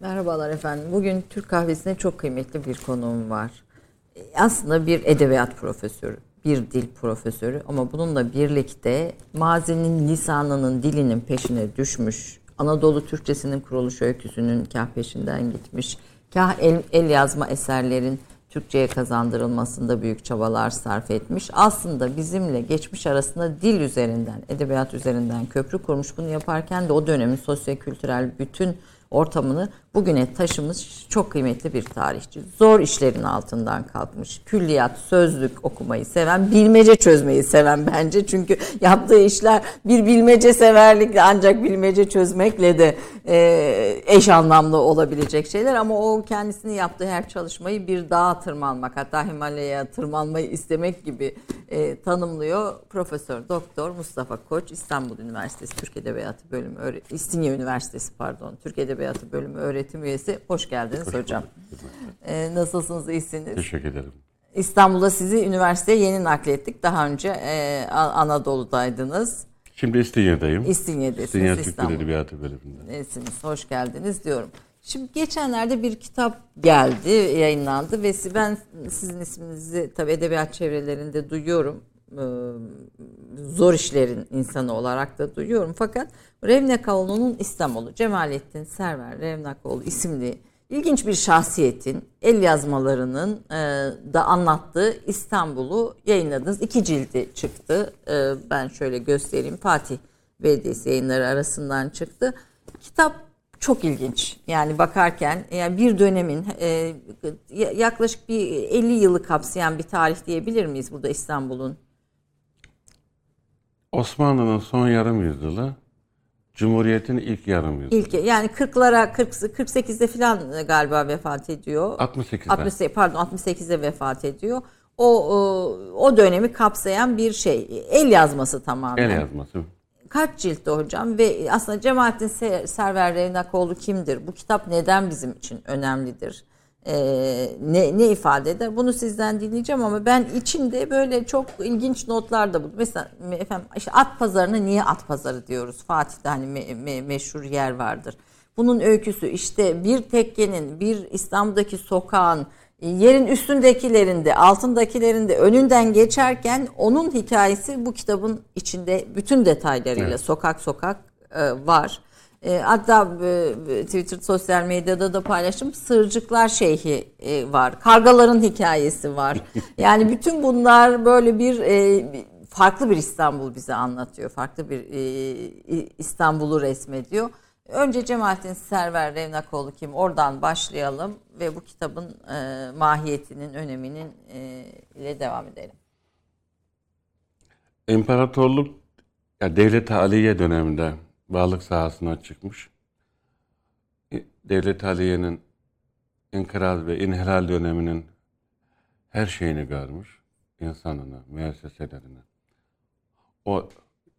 Merhabalar efendim. Bugün Türk kahvesine çok kıymetli bir konuğum var. Aslında bir edebiyat profesörü, bir dil profesörü ama bununla birlikte mazinin lisanının, dilinin peşine düşmüş. Anadolu Türkçesinin kuruluş öyküsünün kah peşinden gitmiş. Kah el, el yazma eserlerin Türkçe'ye kazandırılmasında büyük çabalar sarf etmiş. Aslında bizimle geçmiş arasında dil üzerinden, edebiyat üzerinden köprü kurmuş. Bunu yaparken de o dönemin sosyo-kültürel bütün ortamını bugüne taşımış çok kıymetli bir tarihçi. Zor işlerin altından kalkmış. Külliyat, sözlük okumayı seven, bilmece çözmeyi seven bence. Çünkü yaptığı işler bir bilmece severlikle ancak bilmece çözmekle de e, eş anlamlı olabilecek şeyler. Ama o kendisini yaptığı her çalışmayı bir dağa tırmanmak hatta Himalaya'ya tırmanmayı istemek gibi e, tanımlıyor. Profesör Doktor Mustafa Koç İstanbul Üniversitesi Türk Edebiyatı Bölümü, İstinye Üniversitesi pardon Türk Edebiyatı Bölümü öğretim üyesi. Hoş geldiniz Hoş hocam. Ee, nasılsınız, iyisiniz? Teşekkür ederim. İstanbul'da sizi üniversiteye yeni naklettik. Daha önce e, Anadolu'daydınız. Şimdi İstinye'deyim. İstinye'desiniz. İstinye Türk İstanbul. Edebiyatı bölümünde. Esiniz, hoş geldiniz diyorum. Şimdi geçenlerde bir kitap geldi, yayınlandı ve ben sizin isminizi tabii edebiyat çevrelerinde duyuyorum. Ee, zor işlerin insanı olarak da duyuyorum. Fakat Revnekaoğlu'nun İstanbul'u, Cemalettin Server Revnekaoğlu isimli ilginç bir şahsiyetin el yazmalarının e, da anlattığı İstanbul'u yayınladınız. İki cildi çıktı. E, ben şöyle göstereyim. Fatih Belediyesi yayınları arasından çıktı. Kitap çok ilginç. Yani bakarken yani bir dönemin e, yaklaşık bir 50 yılı kapsayan bir tarih diyebilir miyiz burada İstanbul'un? Osmanlı'nın son yarım yüzyılı Cumhuriyet'in ilk yarım yüzyılı. İlk yani 40'lara 40 48'de falan galiba vefat ediyor. 68'de. 68 pardon 68'de vefat ediyor. O, o o dönemi kapsayan bir şey. El yazması tamamen. El yazması. Kaç ciltte hocam ve aslında Cemalettin Server Revnakoğlu kimdir? Bu kitap neden bizim için önemlidir? E, ne, ne ifade eder? Bunu sizden dinleyeceğim ama ben içinde böyle çok ilginç notlar da buldum. Mesela efendim işte at pazarına niye at pazarı diyoruz? Fatih'te hani me, me, meşhur yer vardır. Bunun öyküsü işte bir tekkenin, bir İstanbul'daki sokağın, yerin üstündekilerinde, altındakilerinde önünden geçerken onun hikayesi bu kitabın içinde bütün detaylarıyla evet. sokak sokak e, var. E, hatta e, Twitter sosyal medyada da paylaştım. Sırcıklar Şeyhi e, var. Kargaların hikayesi var. Yani bütün bunlar böyle bir e, farklı bir İstanbul bize anlatıyor. Farklı bir e, İstanbul'u resmediyor. Önce Cemalettin Server Revnakoğlu kim? Oradan başlayalım ve bu kitabın e, mahiyetinin, öneminin e, ile devam edelim. İmparatorluk, ya devlet Aliye döneminde balık sahasına çıkmış. Devlet Aliye'nin inkıraz ve inhilal döneminin her şeyini görmüş. insanını, müesseselerini. O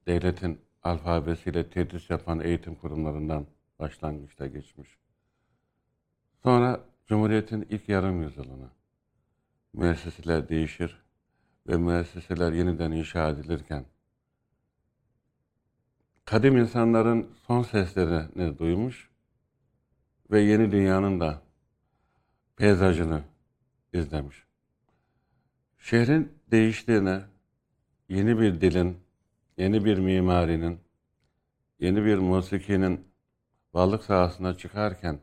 devletin alfabesiyle tedris yapan eğitim kurumlarından başlangıçta geçmiş. Sonra Cumhuriyet'in ilk yarım yüzyılını müesseseler değişir ve müesseseler yeniden inşa edilirken kadim insanların son seslerini duymuş ve yeni dünyanın da peyzajını izlemiş. Şehrin değiştiğine, yeni bir dilin, yeni bir mimarinin, yeni bir musikinin varlık sahasına çıkarken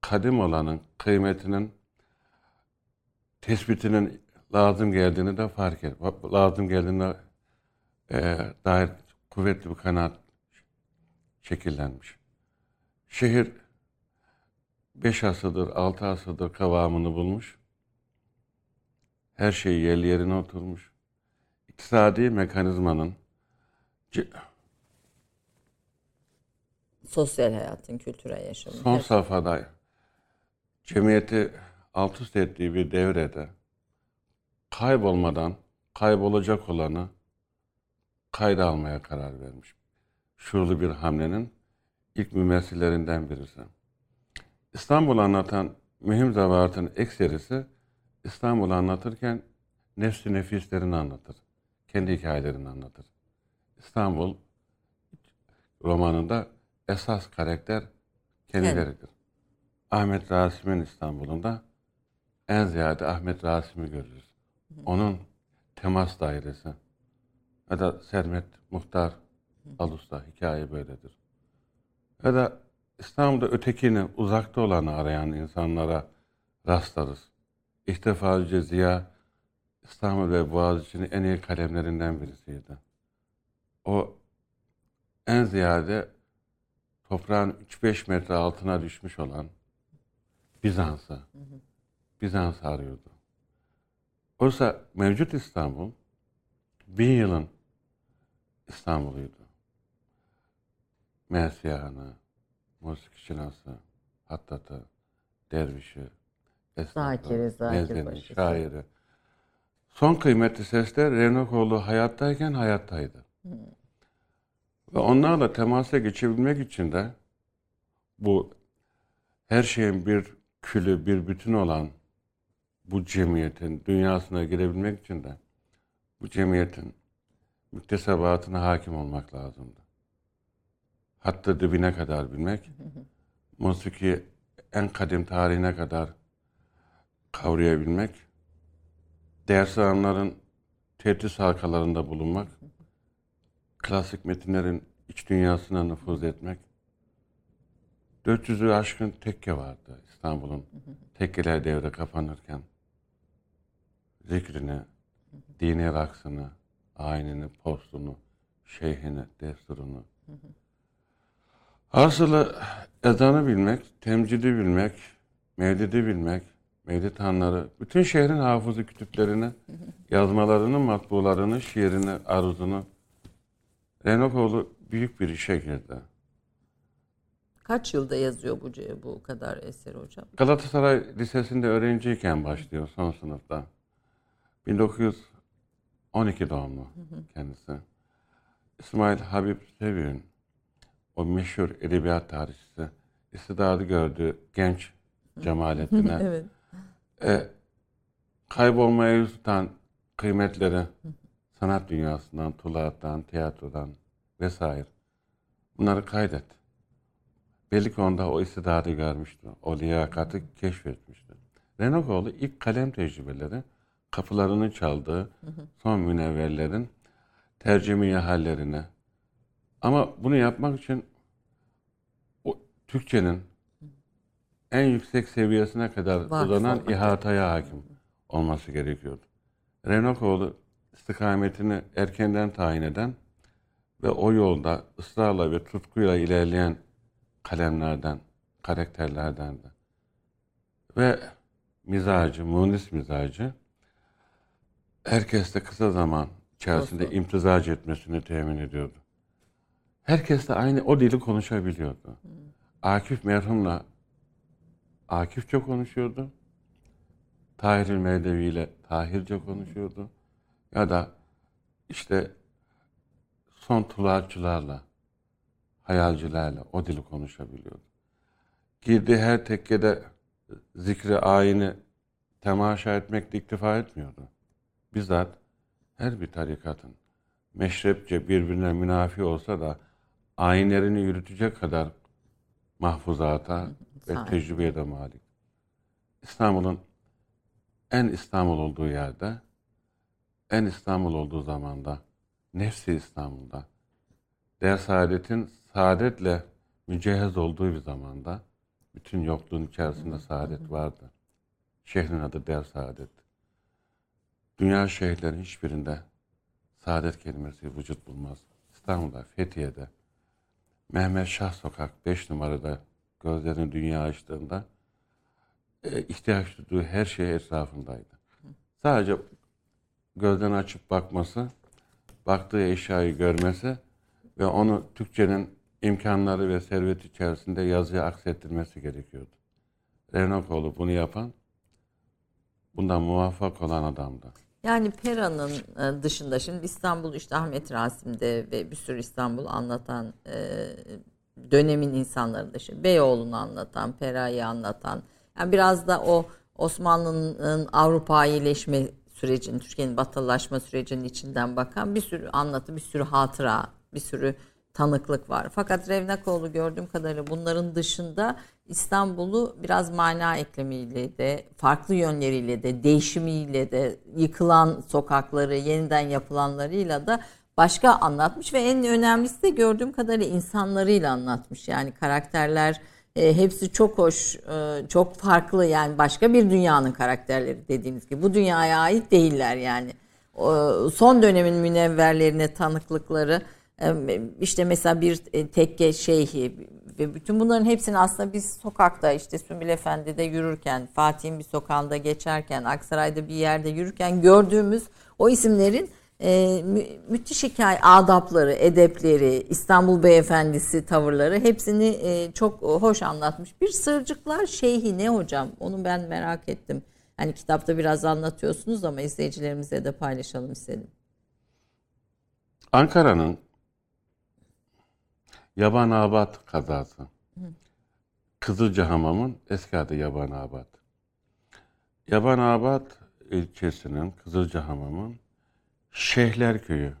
kadim olanın kıymetinin tespitinin lazım geldiğini de fark et. Lazım geldiğine e, dair kuvvetli bir kanaat şekillenmiş. Şehir beş asırdır, altı asırdır kıvamını bulmuş. Her şey yerli yerine oturmuş. İktisadi mekanizmanın sosyal hayatın, kültürel yaşamın. Son safhada cemiyeti alt üst ettiği bir devrede kaybolmadan kaybolacak olanı kayda almaya karar vermiş. Şuurlu bir hamlenin ilk mümessillerinden birisi. İstanbul anlatan mühim zavatın ekserisi İstanbul anlatırken nefsi nefislerini anlatır. Kendi hikayelerini anlatır. İstanbul romanında esas karakter kendileridir. Ahmet Rasim'in İstanbul'unda en ziyade Ahmet Rasim'i görürüz. Onun temas dairesi. Ya da Sermet Muhtar Alus'ta hikaye böyledir. Ya da İstanbul'da ötekini, uzakta olanı arayan insanlara rastlarız. İhtifacı Ziya İstanbul ve Boğaziçi'nin en iyi kalemlerinden birisiydi. O en ziyade toprağın 3-5 metre altına düşmüş olan Bizans'ı, Bizans arıyordu. Oysa mevcut İstanbul bin yılın İstanbul'uydu. Mersiyanı, Musikçinası, Hattat'ı, Derviş'i, Nezleni, Başısı. şairi. Son kıymetli sesler Renokoğlu hayattayken hayattaydı. Ve onlarla temasa geçebilmek için de bu her şeyin bir külü, bir bütün olan bu cemiyetin dünyasına girebilmek için de bu cemiyetin müktesebatına hakim olmak lazımdı. Hatta dibine kadar bilmek, musiki en kadim tarihine kadar kavrayabilmek, ders alanların tedris halkalarında bulunmak, klasik metinlerin iç dünyasına nüfuz etmek. 400'ü aşkın tekke vardı İstanbul'un. Tekkeler devre kapanırken. Zikrini, dini raksını, ayinini, postunu, şeyhini, desturunu. Hasılı ezanı bilmek, temcidi bilmek, mevlidi bilmek, mevlid hanları, bütün şehrin hafızı kütüplerini, yazmalarını, matbularını, şiirini, aruzunu. Renokoğlu büyük bir işe girdi. Kaç yılda yazıyor bu bu kadar eser hocam? Galatasaray Lisesi'nde öğrenciyken başlıyor son sınıfta. 1912 doğumlu kendisi. İsmail Habib Sevi'nin o meşhur edebiyat tarihçisi istidadı gördü genç cemaletine. evet. E, kaybolmaya yüz tutan kıymetleri sanat dünyasından, tulattan, tiyatrodan vesaire. Bunları kaydet. Belli ki onda o istidadı görmüştü. O liyakatı keşfetmişti. Renokoğlu ilk kalem tecrübeleri kapılarını çaldığı son münevverlerin tercümeyi hallerine. Ama bunu yapmak için o Türkçenin en yüksek seviyesine kadar Vakıf uzanan olmak ihataya hakim olması gerekiyordu. Renokoğlu istikametini erkenden tayin eden ve o yolda ısrarla ve tutkuyla ilerleyen kalemlerden, karakterlerden de. Ve mizacı, munis mizacı herkeste kısa zaman içerisinde Dostum. imtizac etmesini temin ediyordu. Herkes de aynı o dili konuşabiliyordu. Akif merhumla Akifçe konuşuyordu. Tahir Mevlevi ile Tahirce konuşuyordu. Ya da işte son tulaatçılarla, hayalcilerle o dili konuşabiliyordu. Girdiği her tekkede zikri ayini temaşa etmekle iktifa etmiyordu. Bizzat her bir tarikatın meşrepçe birbirine münafi olsa da ayinlerini yürütecek kadar mahfuzata ve Sahip. tecrübeye de malik. İstanbul'un en İstanbul olduğu yerde, en İstanbul olduğu zamanda, nefsi İstanbul'da, der saadetin saadetle mücehhez olduğu bir zamanda, bütün yokluğun içerisinde saadet vardı. Şehrin adı der saadet. Dünya şehirlerin hiçbirinde saadet kelimesi vücut bulmaz. İstanbul'da, Fethiye'de, Mehmet Şah Sokak 5 numarada gözlerini dünya açtığında e, ihtiyaç duyduğu her şey etrafındaydı. Sadece gözden açıp bakması, baktığı eşyayı görmesi ve onu Türkçenin imkanları ve servet içerisinde yazıya aksettirmesi gerekiyordu. Renokoğlu bunu yapan, bundan muvaffak olan adamdı. Yani Pera'nın e, dışında şimdi İstanbul işte Ahmet Rasim'de ve bir sürü İstanbul anlatan e, dönemin insanlarında işte Beyoğlu'nu anlatan, Pera'yı anlatan yani biraz da o Osmanlı'nın Avrupa'yileşme sürecinin, Türkiye'nin batılılaşma sürecinin içinden bakan bir sürü anlatı, bir sürü hatıra, bir sürü tanıklık var. Fakat Revnakoğlu gördüğüm kadarıyla bunların dışında İstanbul'u biraz mana eklemiyle de, farklı yönleriyle de, değişimiyle de, yıkılan sokakları, yeniden yapılanlarıyla da başka anlatmış ve en önemlisi de gördüğüm kadarıyla insanlarıyla anlatmış. Yani karakterler e, hepsi çok hoş, e, çok farklı yani başka bir dünyanın karakterleri dediğimiz gibi. Bu dünyaya ait değiller yani. O, son dönemin münevverlerine tanıklıkları e, işte mesela bir e, tekke şeyhi ve bütün bunların hepsini aslında biz sokakta işte Sümbül Efendi'de yürürken, Fatih'in bir sokağında geçerken, Aksaray'da bir yerde yürürken gördüğümüz o isimlerin e, mü, müthiş hikaye, adapları, edepleri, İstanbul Beyefendisi tavırları hepsini e, çok hoş anlatmış. Bir Sırcıklar Şeyhi ne hocam? Onu ben merak ettim. Hani kitapta biraz anlatıyorsunuz ama izleyicilerimize de paylaşalım istedim. Ankara'nın Yabanabat kazası. Kızılcahamam'ın eski adı Yabanabat. Yabanabat ilçesinin Kızılcahamam'ın Şeyhler Köyü.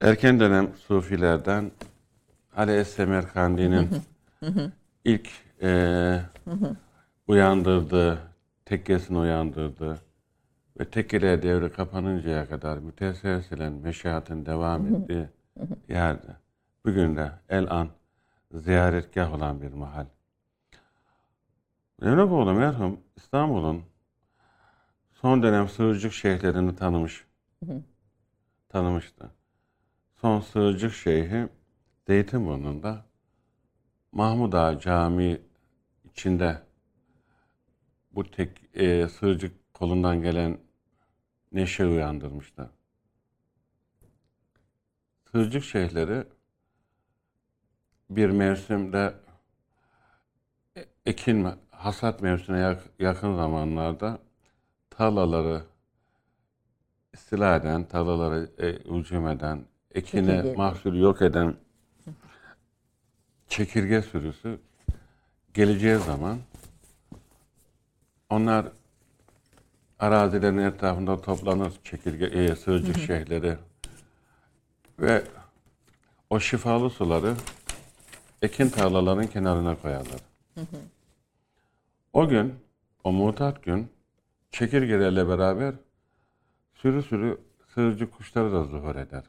Erken dönem Sufilerden Ali Es-Semerkandi'nin ilk e, uyandırdığı, tekkesini uyandırdığı ve tekkeler devri kapanıncaya kadar müteselsilen meşahatın devam ettiği yerde. Bugün de el an ziyaretgah olan bir mahal. Mevlavoğlu merhum İstanbul'un son dönem sığırcık şeyhlerini tanımış. Tanımıştı. Son sığırcık şeyhi Zeytinburnu'nda Mahmud Ağa Camii içinde bu tek e, sığırcık kolundan gelen neşe uyandırmıştı. Sığırcık şeyhleri bir mevsimde ekin hasat mevsimine yakın zamanlarda tarlaları istila eden, tarlaları e, hücum eden, ekine mahsulü yok eden çekirge sürüsü geleceği zaman onlar arazilerin etrafında toplanır çekirge, e, sığırcık şeyhleri ve o şifalı suları ekin tarlaların kenarına koyarlar. O gün, o mutat gün çekirgelerle beraber sürü sürü sığırcık kuşları da zuhur eder.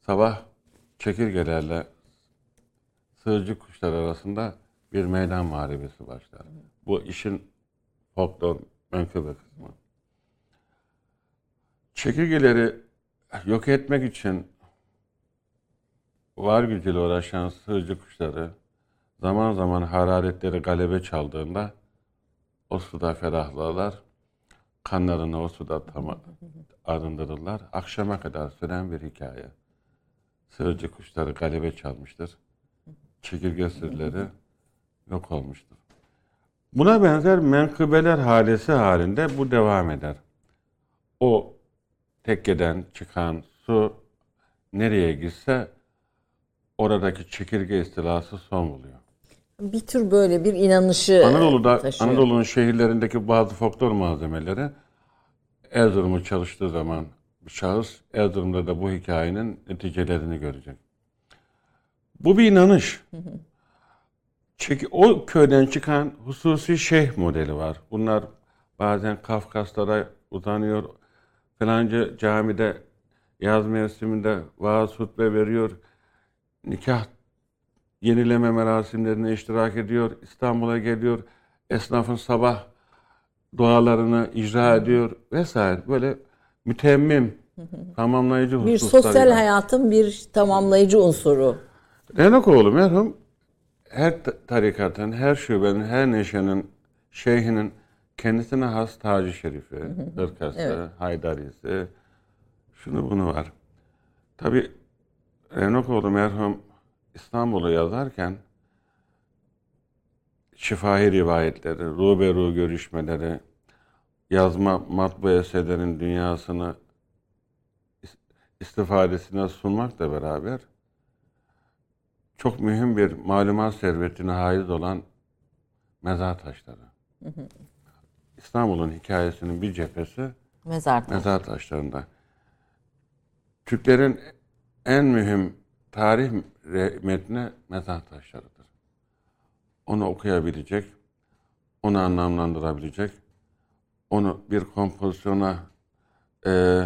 Sabah çekirgelerle sığırcık kuşlar arasında bir meydan muharebesi başlar. Bu işin folklor menkıbe kısmı. Çekirgeleri yok etmek için var gücüyle uğraşan sığırcık kuşları zaman zaman hararetleri galebe çaldığında o suda ferahlarlar. Kanlarını o suda tam arındırırlar. Akşama kadar süren bir hikaye. Sığırcık kuşları galebe çalmıştır. Çekirge sürüleri yok olmuştur. Buna benzer menkıbeler halesi halinde bu devam eder. O tekkeden çıkan su nereye gitse oradaki çekirge istilası son buluyor. Bir tür böyle bir inanışı Anadolu'da taşıyor. Anadolu'nun şehirlerindeki bazı folklor malzemeleri Erzurum'u çalıştığı zaman bir şahıs Erzurum'da da bu hikayenin neticelerini görecek. Bu bir inanış. Çünkü o köyden çıkan hususi şeyh modeli var. Bunlar bazen Kafkaslara uzanıyor. Falanca camide yaz mevsiminde vaaz hutbe veriyor. Nikah yenileme merasimlerine iştirak ediyor. İstanbul'a geliyor. Esnafın sabah dualarını icra ediyor vesaire. Böyle mütemmim, tamamlayıcı hususlar. Bir sosyal hayatın bir tamamlayıcı unsuru. Renokoğlu merhum her tarikatın, her şubenin, her neşenin, şeyhinin kendisine has tacı şerifi, hırkası, evet. haydarisi, şunu bunu var. Tabi Renokoğlu merhum İstanbul'u yazarken şifahi rivayetleri, ruberu görüşmeleri, yazma matbu eserlerin dünyasını istifadesine sunmakla beraber çok mühim bir malumat servetine haiz olan mezar taşları. İstanbul'un hikayesinin bir cephesi mezar, taş. mezar taşlarında. Türklerin en mühim tarih metni mezar taşlarıdır. Onu okuyabilecek, onu anlamlandırabilecek, onu bir kompozisyona e,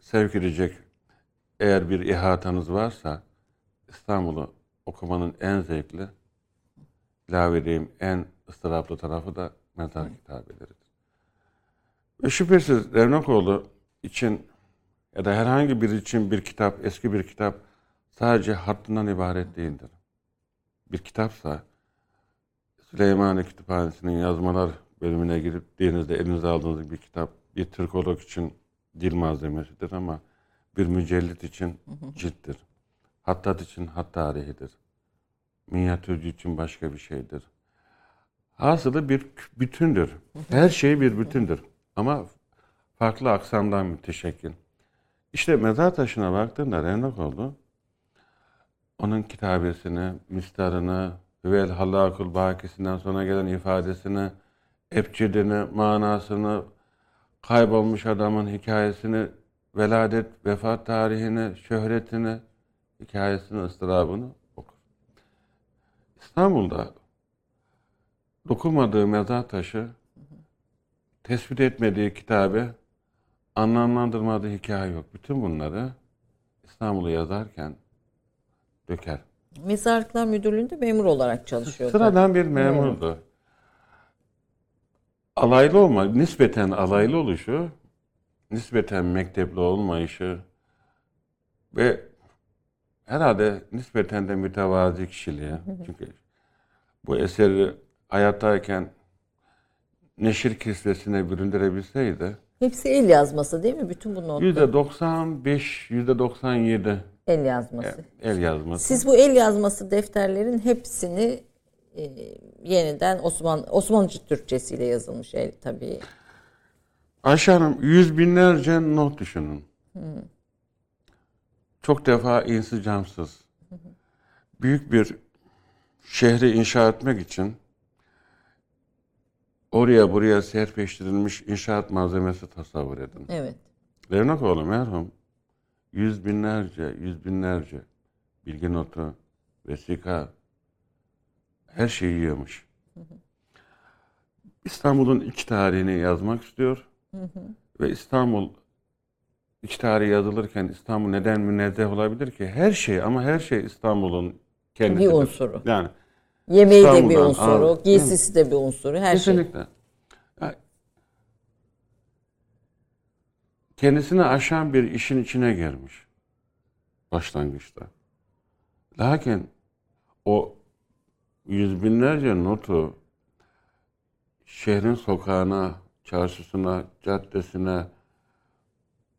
sevk edecek eğer bir ihatanız varsa İstanbul'u okumanın en zevkli, ilave edeyim en ıstıraplı tarafı da mezar kitabeleridir. Ve şüphesiz Revnakoğlu için ya da herhangi biri için bir kitap, eski bir kitap sadece hattından ibaret değildir. Bir kitapsa Süleymaniye Kütüphanesi'nin yazmalar bölümüne girip denizde elinize aldığınız bir kitap bir Türkolog için dil malzemesidir ama bir mücellit için cilttir. Hattat için hat tarihidir. Minyatürcü için başka bir şeydir. Hasılı bir bütündür. Her şey bir bütündür. Ama farklı aksamdan müteşekkil. İşte mezar taşına baktığında Renok oldu. Onun kitabesini, mistarını, Hüvel Hallakul Bakisinden sonra gelen ifadesini, ebcedini, manasını, kaybolmuş adamın hikayesini, veladet, vefat tarihini, şöhretini, hikayesini, ıstırabını okur. İstanbul'da dokunmadığı mezar taşı, tespit etmediği kitabı, anlamlandırmadığı hikaye yok. Bütün bunları İstanbul'u yazarken döker. Mezarlıklar Müdürlüğü'nde memur olarak çalışıyordu. Sıradan bir memurdu. Alaylı olma, nispeten alaylı oluşu, nispeten mektepli olmayışı ve herhalde nispeten de mütevazi kişiliği. Çünkü bu eseri hayattayken neşir kisvesine büründürebilseydi Hepsi el yazması değil mi? Bütün bu notlar yüzde 95, yüzde 97 el yazması. el yazması. Siz bu el yazması defterlerin hepsini e, yeniden Osman Osmanlıca Türkçesiyle yazılmış el tabii. Ayşe Hanım yüz binlerce not düşünün. Çok defa insicamsız. Büyük bir şehri inşa etmek için oraya buraya serpeştirilmiş inşaat malzemesi tasavvur edin. Evet. Levnakoğlu merhum yüz binlerce, yüz binlerce bilgi notu, vesika, her şeyi yiyormuş. İstanbul'un iç tarihini yazmak istiyor. Ve İstanbul iç tarihi yazılırken İstanbul neden münezzeh olabilir ki? Her şey ama her şey İstanbul'un kendisidir. Bir unsuru. Yani Yemeği de bir unsuru, Avrupa- giysisi de bir unsuru, her şey. Kesinlikle. Kendisini aşan bir işin içine girmiş. Başlangıçta. Lakin o yüz binlerce notu şehrin sokağına, çarşısına, caddesine,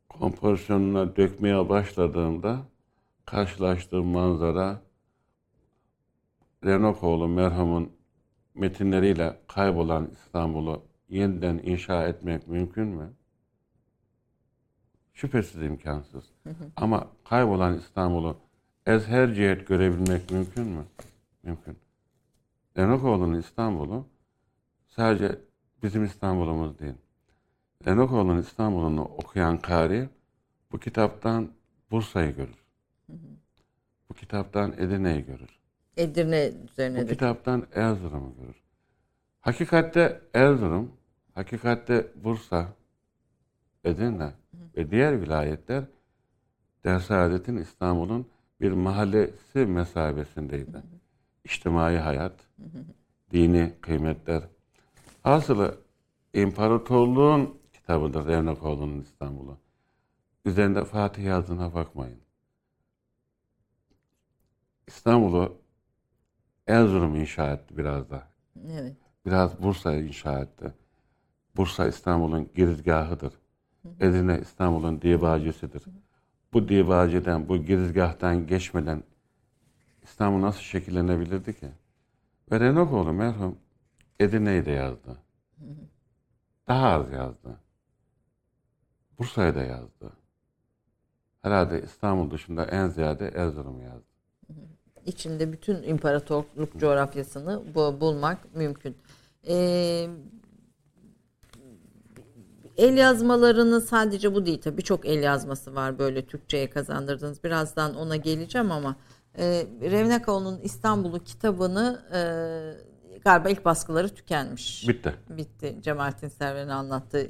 kompozisyonuna dökmeye başladığımda karşılaştığım manzara Renokoğlu merhumun metinleriyle kaybolan İstanbul'u yeniden inşa etmek mümkün mü? Şüphesiz imkansız. Ama kaybolan İstanbul'u ez her cihet görebilmek mümkün mü? Mümkün. Renokoğlu'nun İstanbul'u sadece bizim İstanbul'umuz değil. Renokoğlu'nun İstanbul'unu okuyan kari bu kitaptan Bursa'yı görür. Bu kitaptan Edirne'yi görür. Edirne Bu üzerine de. kitaptan Erzurum'u görür. Hakikatte Erzurum, hakikatte Bursa, Edirne ve diğer vilayetler Dersaadetin İstanbul'un bir mahallesi mesabesindeydi. İçtimai hayat, dini kıymetler. Hasılı imparatorluğun kitabıdır Revnakoğlu'nun İstanbul'u. Üzerinde Fatih yazdığına bakmayın. İstanbul'u Erzurum inşa etti biraz da. Evet. Biraz Bursa inşa etti. Bursa İstanbul'un girizgahıdır. Edirne İstanbul'un dibacesidir. Bu dibaceden, bu girizgahtan geçmeden İstanbul nasıl şekillenebilirdi ki? Ve Renokoğlu merhum Edirne'yi de yazdı. Daha az yazdı. Bursa'yı da yazdı. Herhalde İstanbul dışında en ziyade Erzurum'u yazdı. İçinde bütün imparatorluk coğrafyasını bu, bulmak mümkün. Ee, el yazmalarını sadece bu değil tabii birçok el yazması var böyle Türkçe'ye kazandırdınız. Birazdan ona geleceğim ama e, Revnakaoğlu'nun İstanbul'u kitabını e, galiba ilk baskıları tükenmiş. Bitti. Bitti. Cemalettin Server'in anlattığı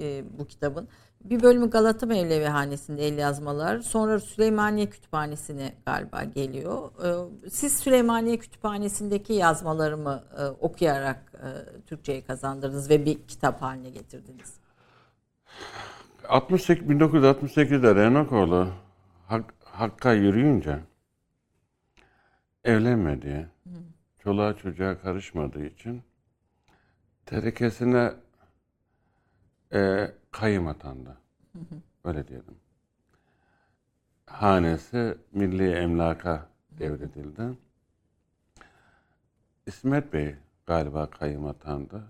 e, bu kitabın. Bir bölümü Galata Mevlevi Hanesi'nde el yazmalar. Sonra Süleymaniye Kütüphanesi'ne galiba geliyor. E, siz Süleymaniye Kütüphanesi'ndeki yazmalarımı e, okuyarak e, Türkçe'ye kazandırdınız ve bir kitap haline getirdiniz. 68, 1968'de Renakoğlu Hak, Hakk'a yürüyünce evlenmedi. Çoluğa çocuğa karışmadığı için terekesine e, kayım atandı. Öyle diyelim. Hanesi milli emlaka devredildi. İsmet Bey galiba kayım atandı.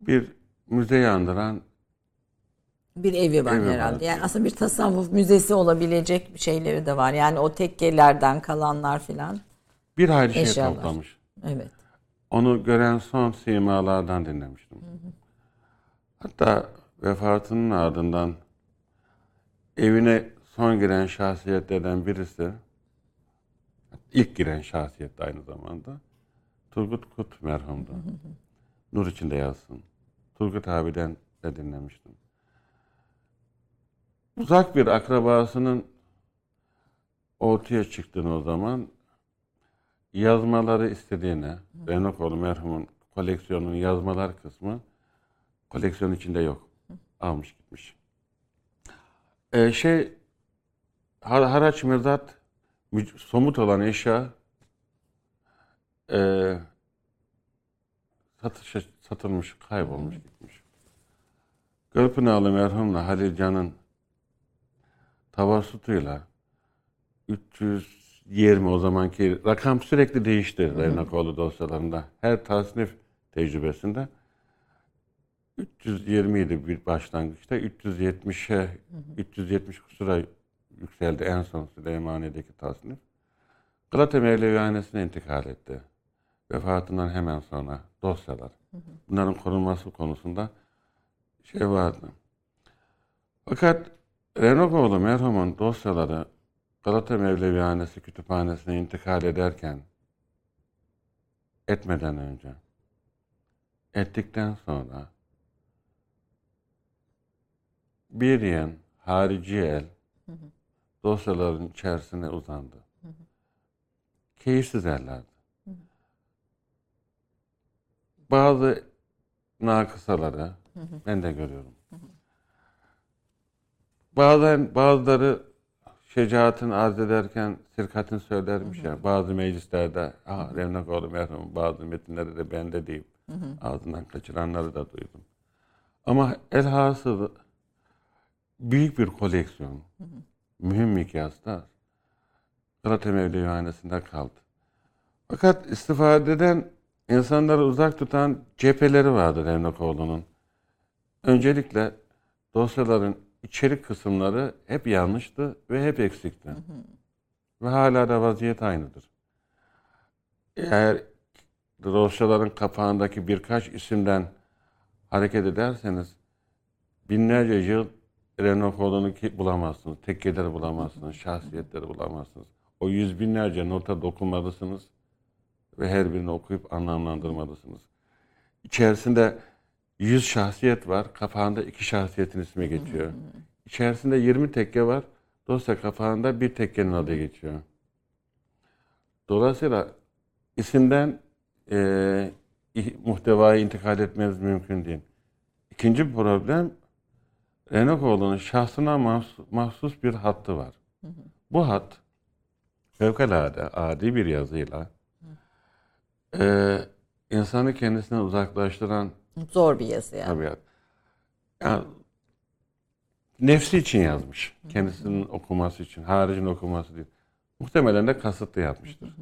Bir müze andıran bir evi var Evi herhalde. var. Yani aslında bir tasavvuf müzesi olabilecek şeyleri de var. Yani o tekkelerden kalanlar filan. bir hayli şey toplamış. Evet. Onu gören son simalardan dinlemiştim. Hatta vefatının ardından evine son giren şahsiyetlerden birisi, ilk giren şahsiyet de aynı zamanda, Turgut Kut merhumdu. Nur içinde yazsın. Turgut abiden de dinlemiştim. Uzak bir akrabasının ortaya çıktığını o zaman yazmaları istediğine, Renokoğlu merhumun koleksiyonunun yazmalar kısmı koleksiyon içinde yok. Almış gitmiş. Ee, şey har- haraç müc- somut olan eşya e, satışa, satılmış, kaybolmuş gitmiş. Gölpınarlı merhumla Halil Can'ın tavassutuyla 320 o zamanki rakam sürekli değişti Reynakoğlu dosyalarında. Her tasnif tecrübesinde 320 idi bir başlangıçta. 370'e 370 kusura yükseldi en son Süleymaniye'deki tasnif. Galata Mevlevihanesi'ne intikal etti. Vefatından hemen sonra dosyalar. Bunların korunması konusunda şey vardı. Fakat Renokoğlu merhumun dosyaları Galata Mevlevihanesi kütüphanesine intikal ederken etmeden önce ettikten sonra bir yen harici el dosyaların içerisine uzandı. Keyifsiz ellerdi. Bazı nakısaları ben de görüyorum. Bazen bazıları şecaatini arz ederken sirkatini söylermiş ya. Bazı meclislerde ah Remnakoğlu merhum bazı metinleri de bende deyip ağzından kaçıranları da duydum. Ama elhasılı büyük bir koleksiyon. Mühim mikyasta Galata Mevlevihanesi'nde kaldı. Fakat istifadeden insanları uzak tutan cepheleri vardır Remnakoğlu'nun. Öncelikle dosyaların içerik kısımları hep yanlıştı ve hep eksikti. Ve hala da vaziyet aynıdır. Eğer dosyaların kapağındaki birkaç isimden hareket ederseniz binlerce yıl Renokoğlu'nu ki bulamazsınız. Tekkeleri bulamazsınız. Şahsiyetleri bulamazsınız. O yüz binlerce nota dokunmalısınız ve her birini okuyup anlamlandırmalısınız. İçerisinde 100 şahsiyet var. Kapağında iki şahsiyetin ismi geçiyor. İçerisinde 20 tekke var. Dosya kapağında bir tekkenin adı geçiyor. Dolayısıyla isimden e, muhtevayı intikal etmeniz mümkün değil. İkinci problem Renokoğlu'nun şahsına mahsus, bir hattı var. Bu hat fevkalade adi bir yazıyla e, insanı kendisine uzaklaştıran Zor bir yazı yani. tabiat. Yani, nefsi için yazmış. Kendisinin okuması için. Haricin okuması değil. Muhtemelen de kasıtlı yapmıştır.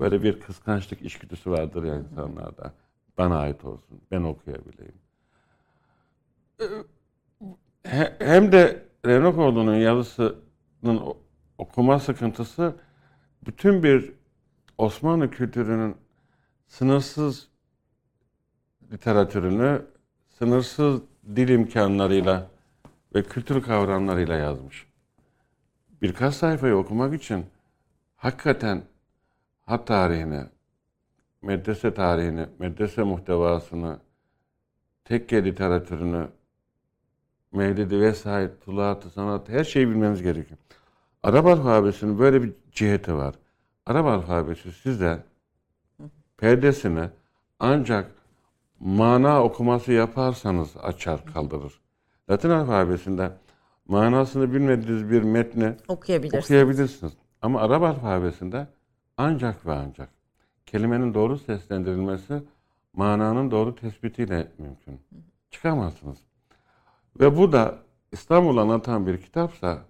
Böyle bir kıskançlık içgüdüsü vardır ya insanlarda. Bana ait olsun. Ben okuyabileyim. He- Hem de Renokoğlu'nun yazısının okuma sıkıntısı bütün bir Osmanlı kültürünün sınırsız literatürünü, sınırsız dil imkanlarıyla ve kültür kavramlarıyla yazmış. Birkaç sayfayı okumak için hakikaten hat tarihini, medrese tarihini, medrese muhtevasını, tekke literatürünü, mevlidi vesaire, tuluatı, sanatı her şeyi bilmemiz gerekiyor. Arap alfabesinin böyle bir ciheti var. Arap alfabesi size perdesini ancak mana okuması yaparsanız açar kaldırır. Latin alfabesinde manasını bilmediğiniz bir metni okuyabilirsiniz. okuyabilirsiniz. Ama Arap alfabesinde ancak ve ancak kelimenin doğru seslendirilmesi mananın doğru tespitiyle mümkün. Çıkamazsınız. Ve bu da İstanbul anlatan bir kitapsa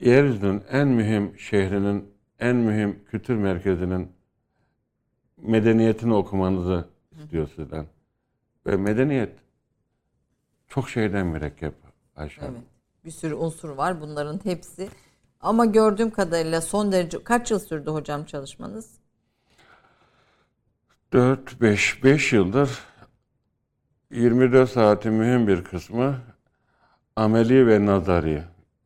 yeryüzünün en mühim şehrinin, en mühim kültür merkezinin medeniyetini okumanızı istiyor sizden. Ve medeniyet çok şeyden mürekkep Ayşe. Evet. Bir sürü unsur var bunların hepsi. Ama gördüğüm kadarıyla son derece kaç yıl sürdü hocam çalışmanız? 4 5 5 yıldır 24 saatin mühim bir kısmı ameli ve nazari.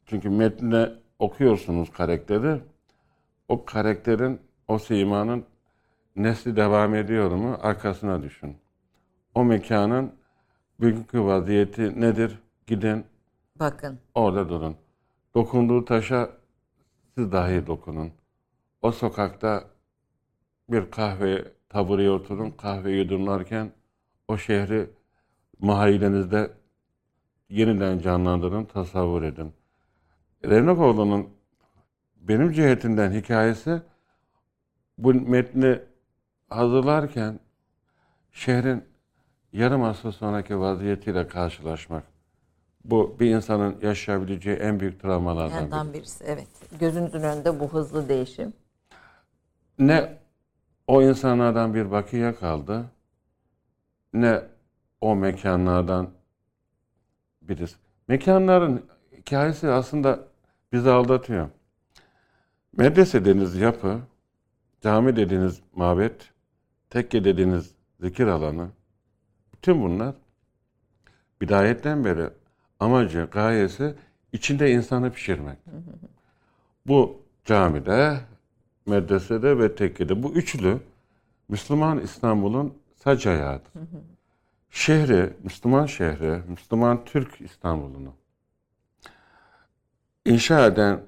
Çünkü metne okuyorsunuz karakteri. O karakterin, o simanın nesli devam ediyor mu arkasına düşün. O mekanın bugünkü vaziyeti nedir? Gidin Bakın. orada durun. Dokunduğu taşa siz dahi dokunun. O sokakta bir kahve tabureye oturun, kahve yudumlarken o şehri mahallenizde yeniden canlandırın, tasavvur edin. Revnakoğlu'nun benim cihetinden hikayesi bu metni hazırlarken şehrin yarım asır sonraki vaziyetiyle karşılaşmak. Bu bir insanın yaşayabileceği en büyük travmalardan biri. Birisi. Evet. Gözünüzün önünde bu hızlı değişim. Ne o insanlardan bir bakiye kaldı, ne o mekanlardan birisi. Mekanların hikayesi aslında bizi aldatıyor. Medrese dediğiniz yapı, cami dediğiniz mabet, tekke dediğiniz zikir alanı, bütün bunlar bidayetten beri amacı, gayesi içinde insanı pişirmek. Bu camide, medresede ve tekkede bu üçlü Müslüman İstanbul'un sac ayağıdır. Şehri, Müslüman şehri, Müslüman Türk İstanbul'unu inşa eden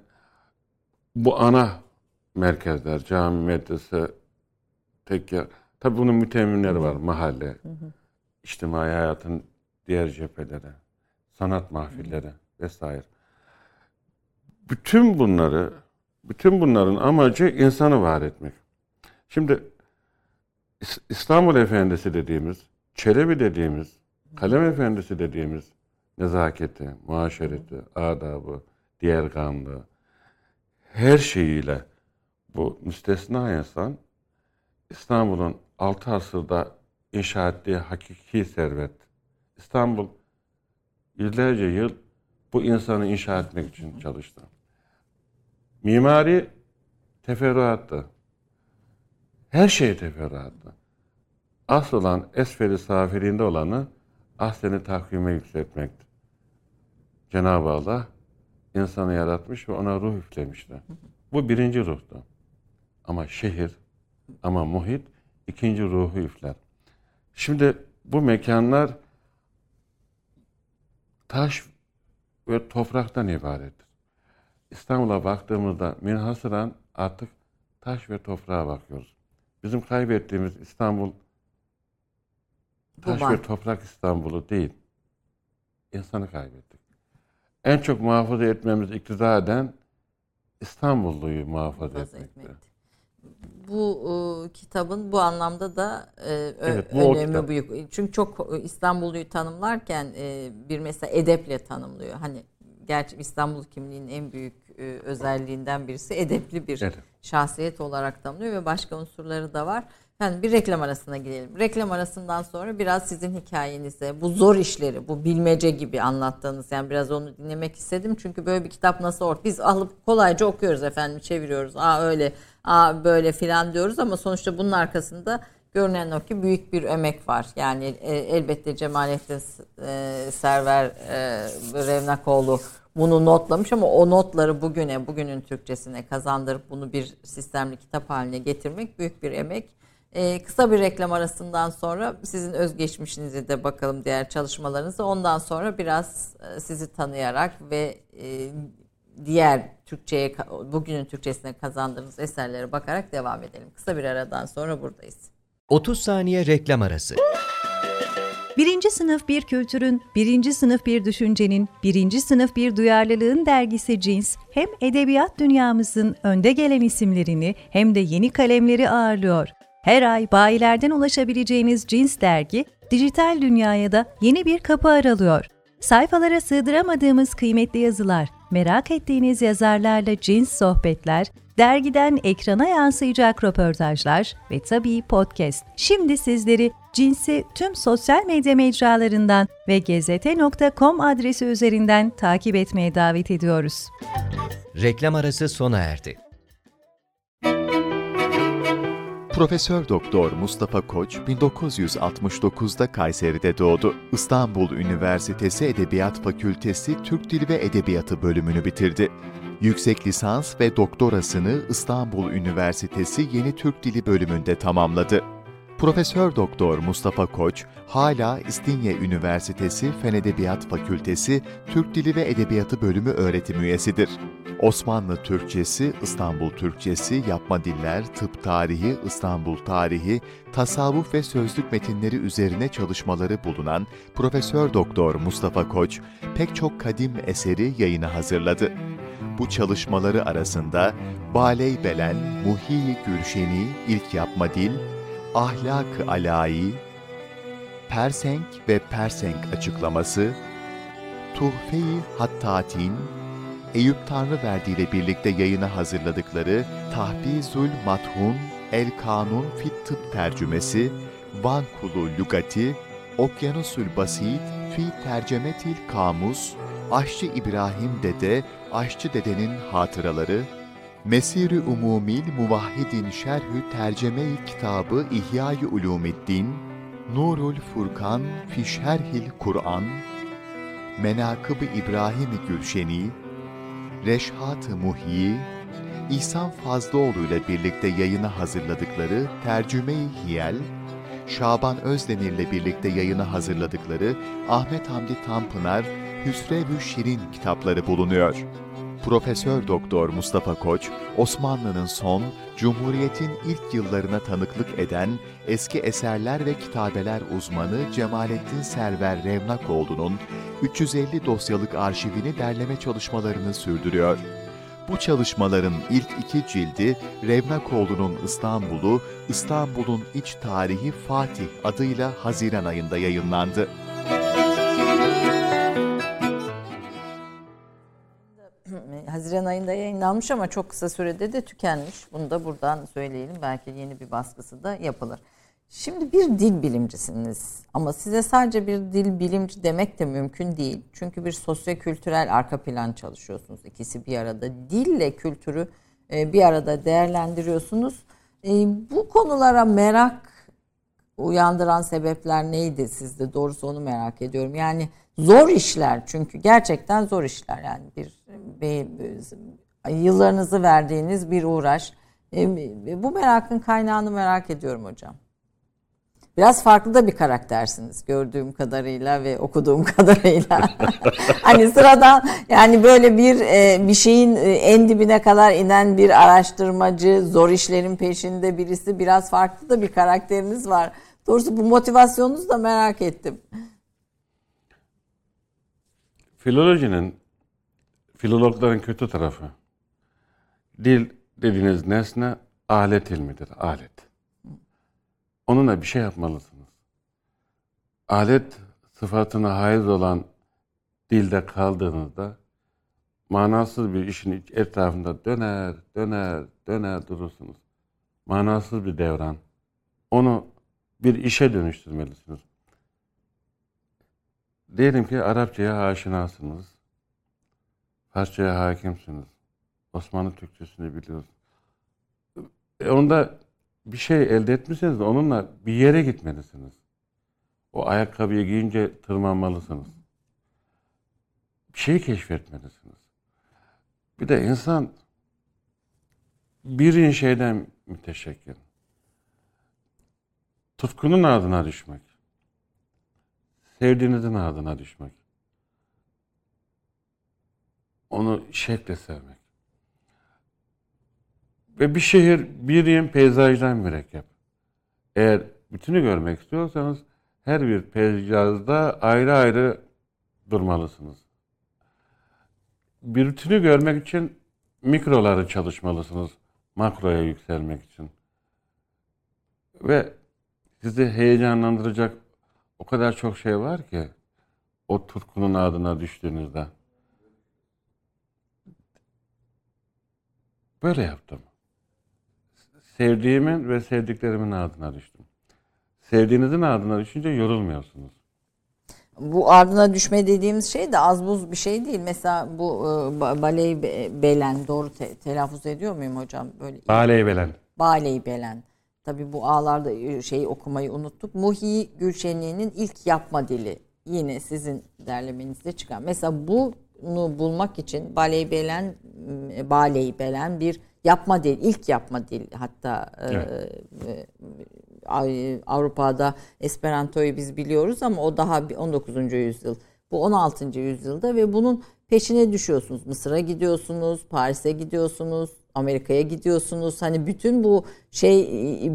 bu ana merkezler, cami, medrese, tekke, tabi bunun mütemimleri var, mahalle, içtimai hayatın diğer cepheleri, sanat mahfilleri vesaire. Bütün bunları, bütün bunların amacı insanı var etmek. Şimdi İs- İstanbul Efendisi dediğimiz, Çelebi dediğimiz, Kalem Efendisi dediğimiz nezaketi, muaşereti, adabı, diğerganlığı, her şeyiyle bu müstesna insan İstanbul'un 6 asırda inşa ettiği hakiki servet. İstanbul yüzlerce yıl bu insanı inşa etmek için çalıştı. Mimari teferruattı. Her şey teferruattı. Asıl olan esferi safirinde olanı ahseni takvime yükseltmekti. Cenab-ı Allah insanı yaratmış ve ona ruh üflemişti. Bu birinci ruhtu. Ama şehir, ama muhit ikinci ruhu üfler. Şimdi bu mekanlar taş ve topraktan ibarettir. İstanbul'a baktığımızda minhasıran artık taş ve toprağa bakıyoruz. Bizim kaybettiğimiz İstanbul taş ve toprak İstanbul'u değil. İnsanı kaybettik. En çok muhafaza etmemiz iktidar eden İstanbulluyu muhafaza muhafaza etmekti. etmekti. Bu e, kitabın bu anlamda da e, Evet, bu önemi büyük. Çünkü çok e, İstanbulluyu tanımlarken e, bir mesela edeple tanımlıyor. Hani gerçi İstanbul kimliğinin en büyük e, özelliğinden birisi edepli bir Evet. şahsiyet olarak tanımlıyor ve başka unsurları da var. Yani bir reklam arasına gidelim. Reklam arasından sonra biraz sizin hikayenize, bu zor işleri, bu bilmece gibi anlattığınız yani biraz onu dinlemek istedim. Çünkü böyle bir kitap nasıl ort? Biz alıp kolayca okuyoruz efendim, çeviriyoruz. Aa öyle, aa böyle filan diyoruz ama sonuçta bunun arkasında Görünen o ki büyük bir emek var. Yani e, elbette Cemalettin e, Server e, Revnakoğlu bunu notlamış ama o notları bugüne, bugünün Türkçesine kazandırıp bunu bir sistemli kitap haline getirmek büyük bir emek. Ee, kısa bir reklam arasından sonra sizin özgeçmişinize de bakalım diğer çalışmalarınızı. Ondan sonra biraz e, sizi tanıyarak ve e, diğer Türkçe'ye bugünün Türkçesine kazandığınız eserlere bakarak devam edelim. Kısa bir aradan sonra buradayız. 30 saniye reklam arası. Birinci sınıf bir kültürün, birinci sınıf bir düşüncenin, birinci sınıf bir duyarlılığın dergisi Cins, hem edebiyat dünyamızın önde gelen isimlerini hem de yeni kalemleri ağırlıyor. Her ay bayilerden ulaşabileceğiniz Cins dergi, dijital dünyaya da yeni bir kapı aralıyor. Sayfalara sığdıramadığımız kıymetli yazılar, merak ettiğiniz yazarlarla cins sohbetler, dergiden ekrana yansıyacak röportajlar ve tabii podcast. Şimdi sizleri cinsi tüm sosyal medya mecralarından ve gezete.com adresi üzerinden takip etmeye davet ediyoruz. Reklam arası sona erdi. Profesör Doktor Mustafa Koç 1969'da Kayseri'de doğdu. İstanbul Üniversitesi Edebiyat Fakültesi Türk Dili ve Edebiyatı bölümünü bitirdi. Yüksek lisans ve doktorasını İstanbul Üniversitesi Yeni Türk Dili bölümünde tamamladı. Profesör Doktor Mustafa Koç hala İstinye Üniversitesi Fen Edebiyat Fakültesi Türk Dili ve Edebiyatı bölümü öğretim üyesidir. Osmanlı Türkçesi, İstanbul Türkçesi, yapma diller, tıp tarihi, İstanbul tarihi, tasavvuf ve sözlük metinleri üzerine çalışmaları bulunan Profesör Doktor Mustafa Koç pek çok kadim eseri yayına hazırladı. Bu çalışmaları arasında Baley Belen, Muhi Gülşeni, İlk Yapma Dil, Ahlak-ı Alayi, Persenk ve Persenk açıklaması, Tuhfe-i Hattatin, Eyüp Tanrıverdi ile birlikte yayına hazırladıkları Tahbizül Mathun, El Kanun Fit Tıp tercümesi, Van Kulu Lugati, Okyanusül Basit Fi Tercemetil Kamus, Aşçı İbrahim Dede, Aşçı Dede'nin hatıraları, Mesir-i Umumil Muvahhidin Şerhü Terceme-i Kitabı İhya-i Ulumiddin, Nurul Furkan Fi Kur'an, Menakıb-ı İbrahim-i Gülşeni, Reşhat-ı Muhyi, İhsan Fazlıoğlu ile birlikte yayına hazırladıkları Tercüme-i Hiyel, Şaban Özdemir ile birlikte yayına hazırladıkları Ahmet Hamdi Tanpınar, Hüsrev-ü Şirin kitapları bulunuyor. Profesör Doktor Mustafa Koç, Osmanlı'nın son, Cumhuriyet'in ilk yıllarına tanıklık eden eski eserler ve kitabeler uzmanı Cemalettin Server Revnakoğlu'nun 350 dosyalık arşivini derleme çalışmalarını sürdürüyor. Bu çalışmaların ilk iki cildi Revnakoğlu'nun İstanbul'u, İstanbul'un İç Tarihi Fatih adıyla Haziran ayında yayınlandı. Haziran ayında yayınlanmış ama çok kısa sürede de tükenmiş. Bunu da buradan söyleyelim. Belki yeni bir baskısı da yapılır. Şimdi bir dil bilimcisiniz ama size sadece bir dil bilimci demek de mümkün değil. Çünkü bir sosyokültürel arka plan çalışıyorsunuz. İkisi bir arada. Dille kültürü e, bir arada değerlendiriyorsunuz. E, bu konulara merak uyandıran sebepler neydi sizde? Doğrusu onu merak ediyorum. Yani zor işler çünkü gerçekten zor işler. Yani bir, yıllarınızı verdiğiniz bir uğraş. E, bu merakın kaynağını merak ediyorum hocam. Biraz farklı da bir karaktersiniz gördüğüm kadarıyla ve okuduğum kadarıyla. hani sıradan yani böyle bir e, bir şeyin e, en dibine kadar inen bir araştırmacı, zor işlerin peşinde birisi biraz farklı da bir karakteriniz var. Doğrusu bu motivasyonunuzu da merak ettim. Filolojinin, filologların kötü tarafı. Dil dediğiniz nesne alet ilmidir, alet. Onunla bir şey yapmalısınız. Alet sıfatına haiz olan dilde kaldığınızda manasız bir işin etrafında döner, döner, döner durursunuz. Manasız bir devran. Onu bir işe dönüştürmelisiniz. Diyelim ki Arapçaya aşinasınız. Farsçaya hakimsiniz. Osmanlı Türkçesini biliyorsunuz. E onda bir şey elde etmişseniz onunla bir yere gitmelisiniz. O ayakkabıyı giyince tırmanmalısınız. Bir şeyi keşfetmelisiniz. Bir de insan bir şeyden müteşekkir. Tutkunun ardına düşmek. Sevdiğinizin ardına düşmek. Onu şekle sevmek. Ve bir şehir bir yığın peyzajdan mürekkep. Eğer bütünü görmek istiyorsanız her bir peyzajda ayrı ayrı durmalısınız. Bir bütünü görmek için mikroları çalışmalısınız makroya yükselmek için. Ve sizi heyecanlandıracak o kadar çok şey var ki o tutkunun adına düştüğünüzde. Böyle yaptım. Sevdiğimin ve sevdiklerimin adına düştüm. Sevdiğinizin adına düşünce yorulmuyorsunuz. Bu ardına düşme dediğimiz şey de az buz bir şey değil. Mesela bu e, baley belen doğru te, telaffuz ediyor muyum hocam? Böyle Baley belen. Baley belen. Tabi bu ağlarda şeyi okumayı unuttuk. Muhi Gülşenli'nin ilk yapma dili. Yine sizin derlemenizde çıkan. Mesela bunu bulmak için baley belen baley belen bir yapma dil, ilk yapma dil hatta e, evet. e, Avrupa'da Esperanto'yu biz biliyoruz ama o daha 19. yüzyıl. Bu 16. yüzyılda ve bunun peşine düşüyorsunuz. Mısır'a gidiyorsunuz, Paris'e gidiyorsunuz, Amerika'ya gidiyorsunuz. Hani bütün bu şey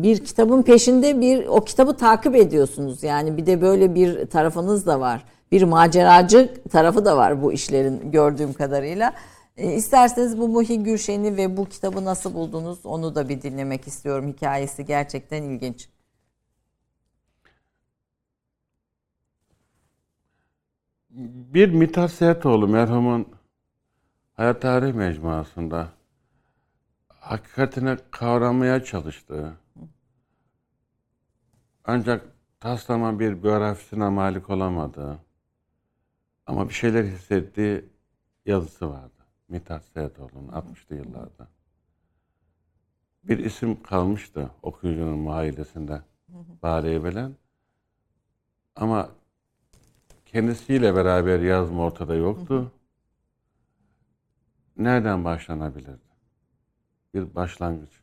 bir kitabın peşinde bir o kitabı takip ediyorsunuz. Yani bir de böyle bir tarafınız da var. Bir maceracı tarafı da var bu işlerin gördüğüm kadarıyla. E, isterseniz bu Muhi Gülşen'i ve bu kitabı nasıl buldunuz onu da bir dinlemek istiyorum. Hikayesi gerçekten ilginç. Bir Mithat Seyhatoğlu merhumun Hayat Tarih Mecmuası'nda hakikatini kavramaya çalıştığı ancak taslama bir biyografisine malik olamadığı ama bir şeyler hissettiği yazısı vardı. Mithat Seyhatoğlu'nun 60'lı yıllarda. Bir isim kalmıştı okuyucunun muailesinde. Bale Belen. Ama kendisiyle beraber yazma ortada yoktu. Nereden başlanabilirdi? Bir başlangıç.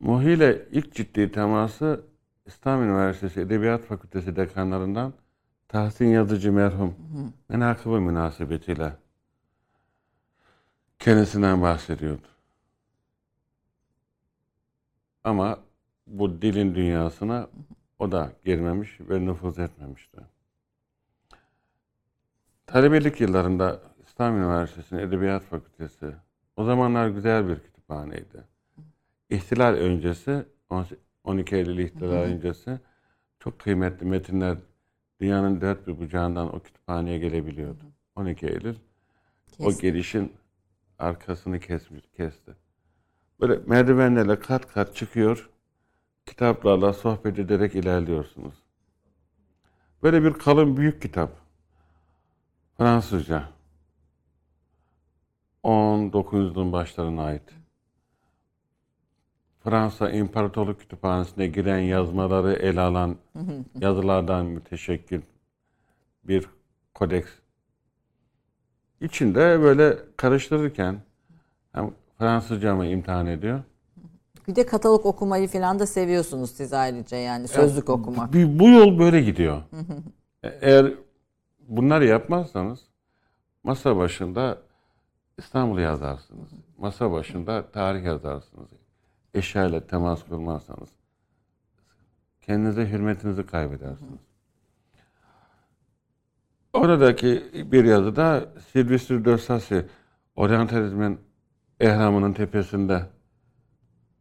Muhi ile ilk ciddi teması İstanbul Üniversitesi Edebiyat Fakültesi dekanlarından Tahsin Yazıcı merhum menakıbı münasebetiyle kendisinden bahsediyordu. Ama bu dilin dünyasına o da girmemiş ve nüfuz etmemişti. Talebelik yıllarında İstanbul Üniversitesi'nin Edebiyat Fakültesi o zamanlar güzel bir kütüphaneydi. İhtilal öncesi, 12 Eylül ihtilal öncesi çok kıymetli metinler dünyanın dört bir bucağından o kütüphaneye gelebiliyordu. 12 Eylül Kesin. o gelişin arkasını kesmiş, kesti. Böyle merdivenlerle kat kat çıkıyor, kitaplarla sohbet ederek ilerliyorsunuz. Böyle bir kalın büyük kitap. Fransızca. 1900'lün başlarına ait. Fransa İmparatorluk Kütüphanesi'ne giren yazmaları ele alan yazılardan müteşekkil bir kodeks İçinde böyle karıştırırken hem Fransızca mı imtihan ediyor? Bir de katalog okumayı falan da seviyorsunuz siz ayrıca yani sözlük ya, okumak. Bu, yol böyle gidiyor. E, eğer bunları yapmazsanız masa başında İstanbul'u yazarsınız. Masa başında tarih yazarsınız. Eşyayla temas kurmazsanız kendinize hürmetinizi kaybedersiniz. Oradaki bir yazıda Silvestri de Sassi, oryantalizmin ehramının tepesinde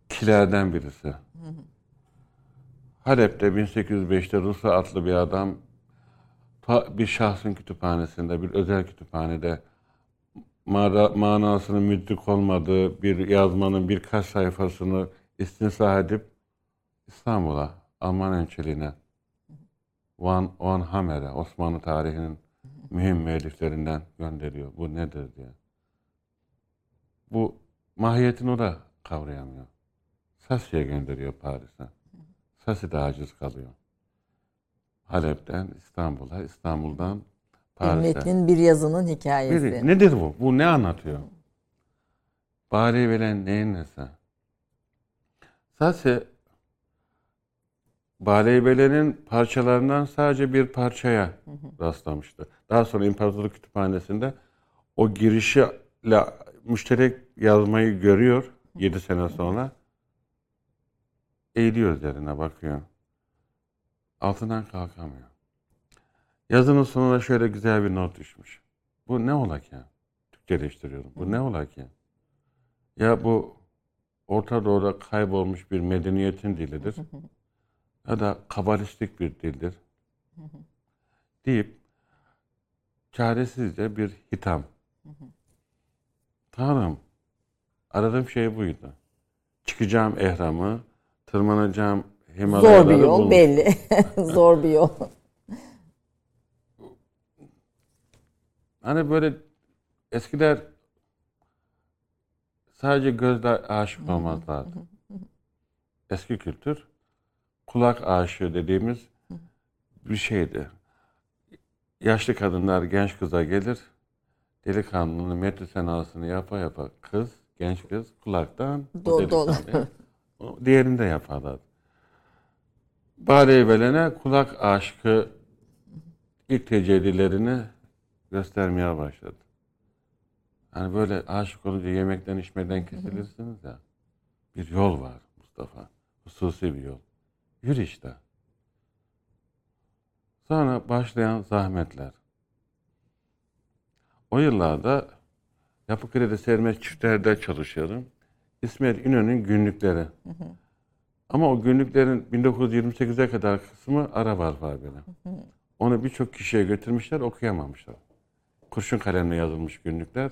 kilerden birisi. Halep'te 1805'te Rus adlı bir adam bir şahsın kütüphanesinde, bir özel kütüphanede manasının müdrik olmadığı bir yazmanın birkaç sayfasını istinsah edip İstanbul'a, Alman önçeliğine Van, Van Hamer'e, Osmanlı tarihinin mühim müelliflerinden gönderiyor. Bu nedir diye. Bu mahiyetini o da kavrayamıyor. Sasi'ye gönderiyor Paris'e. Sasi de aciz kalıyor. Halep'ten İstanbul'a, İstanbul'dan Bir Paris'e. metnin bir yazının hikayesi. Biri, nedir bu? Bu ne anlatıyor? Bari veren neyin nesi? Sasi Baleybele'nin parçalarından sadece bir parçaya rastlamıştı. Daha sonra İmparatorluk Kütüphanesi'nde o girişiyle müşterek yazmayı görüyor 7 sene sonra. Eğiliyor üzerine bakıyor. Altından kalkamıyor. Yazının sonuna şöyle güzel bir not düşmüş. Bu ne ola ki? Türkçeleştiriyorum. Bu ne ola ki? Ya bu Orta Doğu'da kaybolmuş bir medeniyetin dilidir. Ya da kabalistik bir dildir. Deyip çaresizce bir hitam. Tanrım, aradığım şey buydu. Çıkacağım ehramı, tırmanacağım Himalayaları Zor bir yol bulmuş. belli. Zor bir yol. Hani böyle eskiler sadece gözle aşık olmazlardı. Eski kültür kulak aşığı dediğimiz bir şeydi. Yaşlı kadınlar genç kıza gelir, delikanlının metri senasını yapa yapa kız, genç kız kulaktan Do- dolu. delikanlıya, o diğerini de yaparlar. Bari belene kulak aşkı ilk tecellilerini göstermeye başladı. Hani böyle aşık olunca yemekten içmeden kesilirsiniz ya. Bir yol var Mustafa. Hususi bir yol. Yürü işte. Sonra başlayan zahmetler. O yıllarda Yapı Kredi Sermet Çiftler'de çalışıyordum. İsmail İnönü'nün günlükleri. Ama o günlüklerin 1928'e kadar kısmı Arap alfabeli. Onu birçok kişiye götürmüşler, okuyamamışlar. Kurşun kalemle yazılmış günlükler.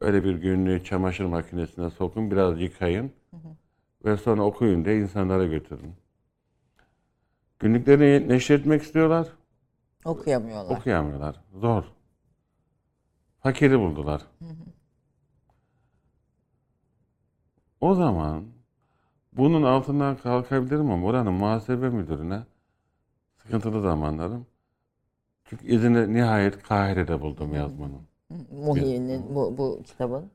Öyle bir günlüğü çamaşır makinesine sokun, biraz yıkayın ve sonra okuyun diye insanlara götürün. Günlüklerini neşretmek istiyorlar, Okuyamıyorlar. okuyamıyorlar. Zor. Fakiri buldular. O zaman bunun altından kalkabilirim ama oranın muhasebe müdürüne sıkıntılı zamanlarım. Çünkü izini nihayet Kahire'de buldum yazmanın. Muhyi'nin bu, bu kitabın.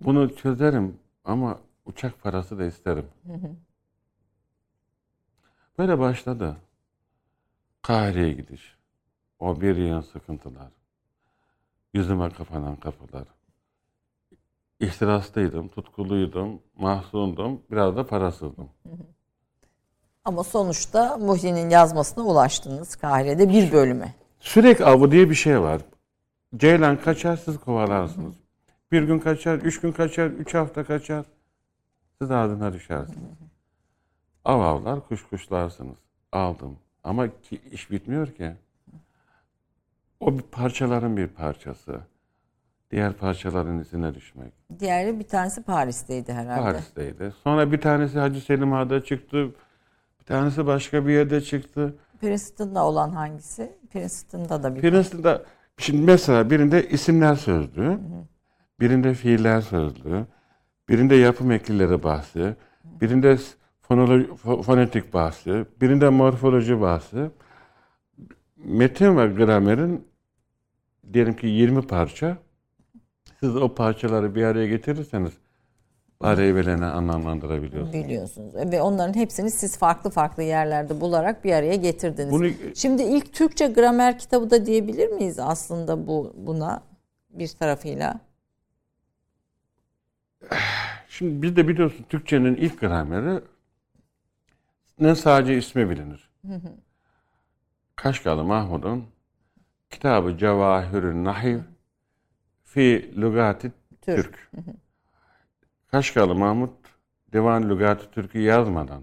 Bunu çözerim ama uçak parası da isterim. Böyle başladı. Kahire'ye gidiş. O bir yığın sıkıntılar. Yüzüme kapanan kapılar. İhtirastaydım, tutkuluydum, mahzundum, biraz da parasızdım. Ama sonuçta Muhyi'nin yazmasına ulaştınız Kahire'de bir bölüme. Sürek avı diye bir şey var. Ceylan kaçar, siz kovalarsınız. Bir gün kaçar, üç gün kaçar, üç hafta kaçar. Siz ardına düşersiniz. Av avlar, kuş kuşlarsınız. Aldım. Ama ki, iş bitmiyor ki. O bir parçaların bir parçası. Diğer parçaların izine düşmek. Diğeri bir tanesi Paris'teydi herhalde. Paris'teydi. Sonra bir tanesi Hacı Selim Ağa'da çıktı. Bir tanesi başka bir yerde çıktı. Princeton'da olan hangisi? Princeton'da da bir Princeton'da şimdi mesela birinde isimler sözlüğü, birinde fiiller sözlüğü, birinde yapım eklileri bahsi, birinde fonolo- fo- fonetik bahsi, birinde morfoloji bahsi. Metin ve gramerin diyelim ki 20 parça. Siz o parçaları bir araya getirirseniz evvelene anlamlandırabiliyorsunuz. biliyorsunuz. Ve onların hepsini siz farklı farklı yerlerde bularak bir araya getirdiniz. Bunu- Şimdi ilk Türkçe gramer kitabı da diyebilir miyiz aslında bu buna bir tarafıyla? Şimdi biz de biliyorsun Türkçenin ilk grameri ne sadece ismi bilinir. Kaşgalı Mahmud'un kitabı Cevahirün Nahiv fi Lugati Türk. Türk. Kaşgalı Mahmud Divan Lugati Türk'ü yazmadan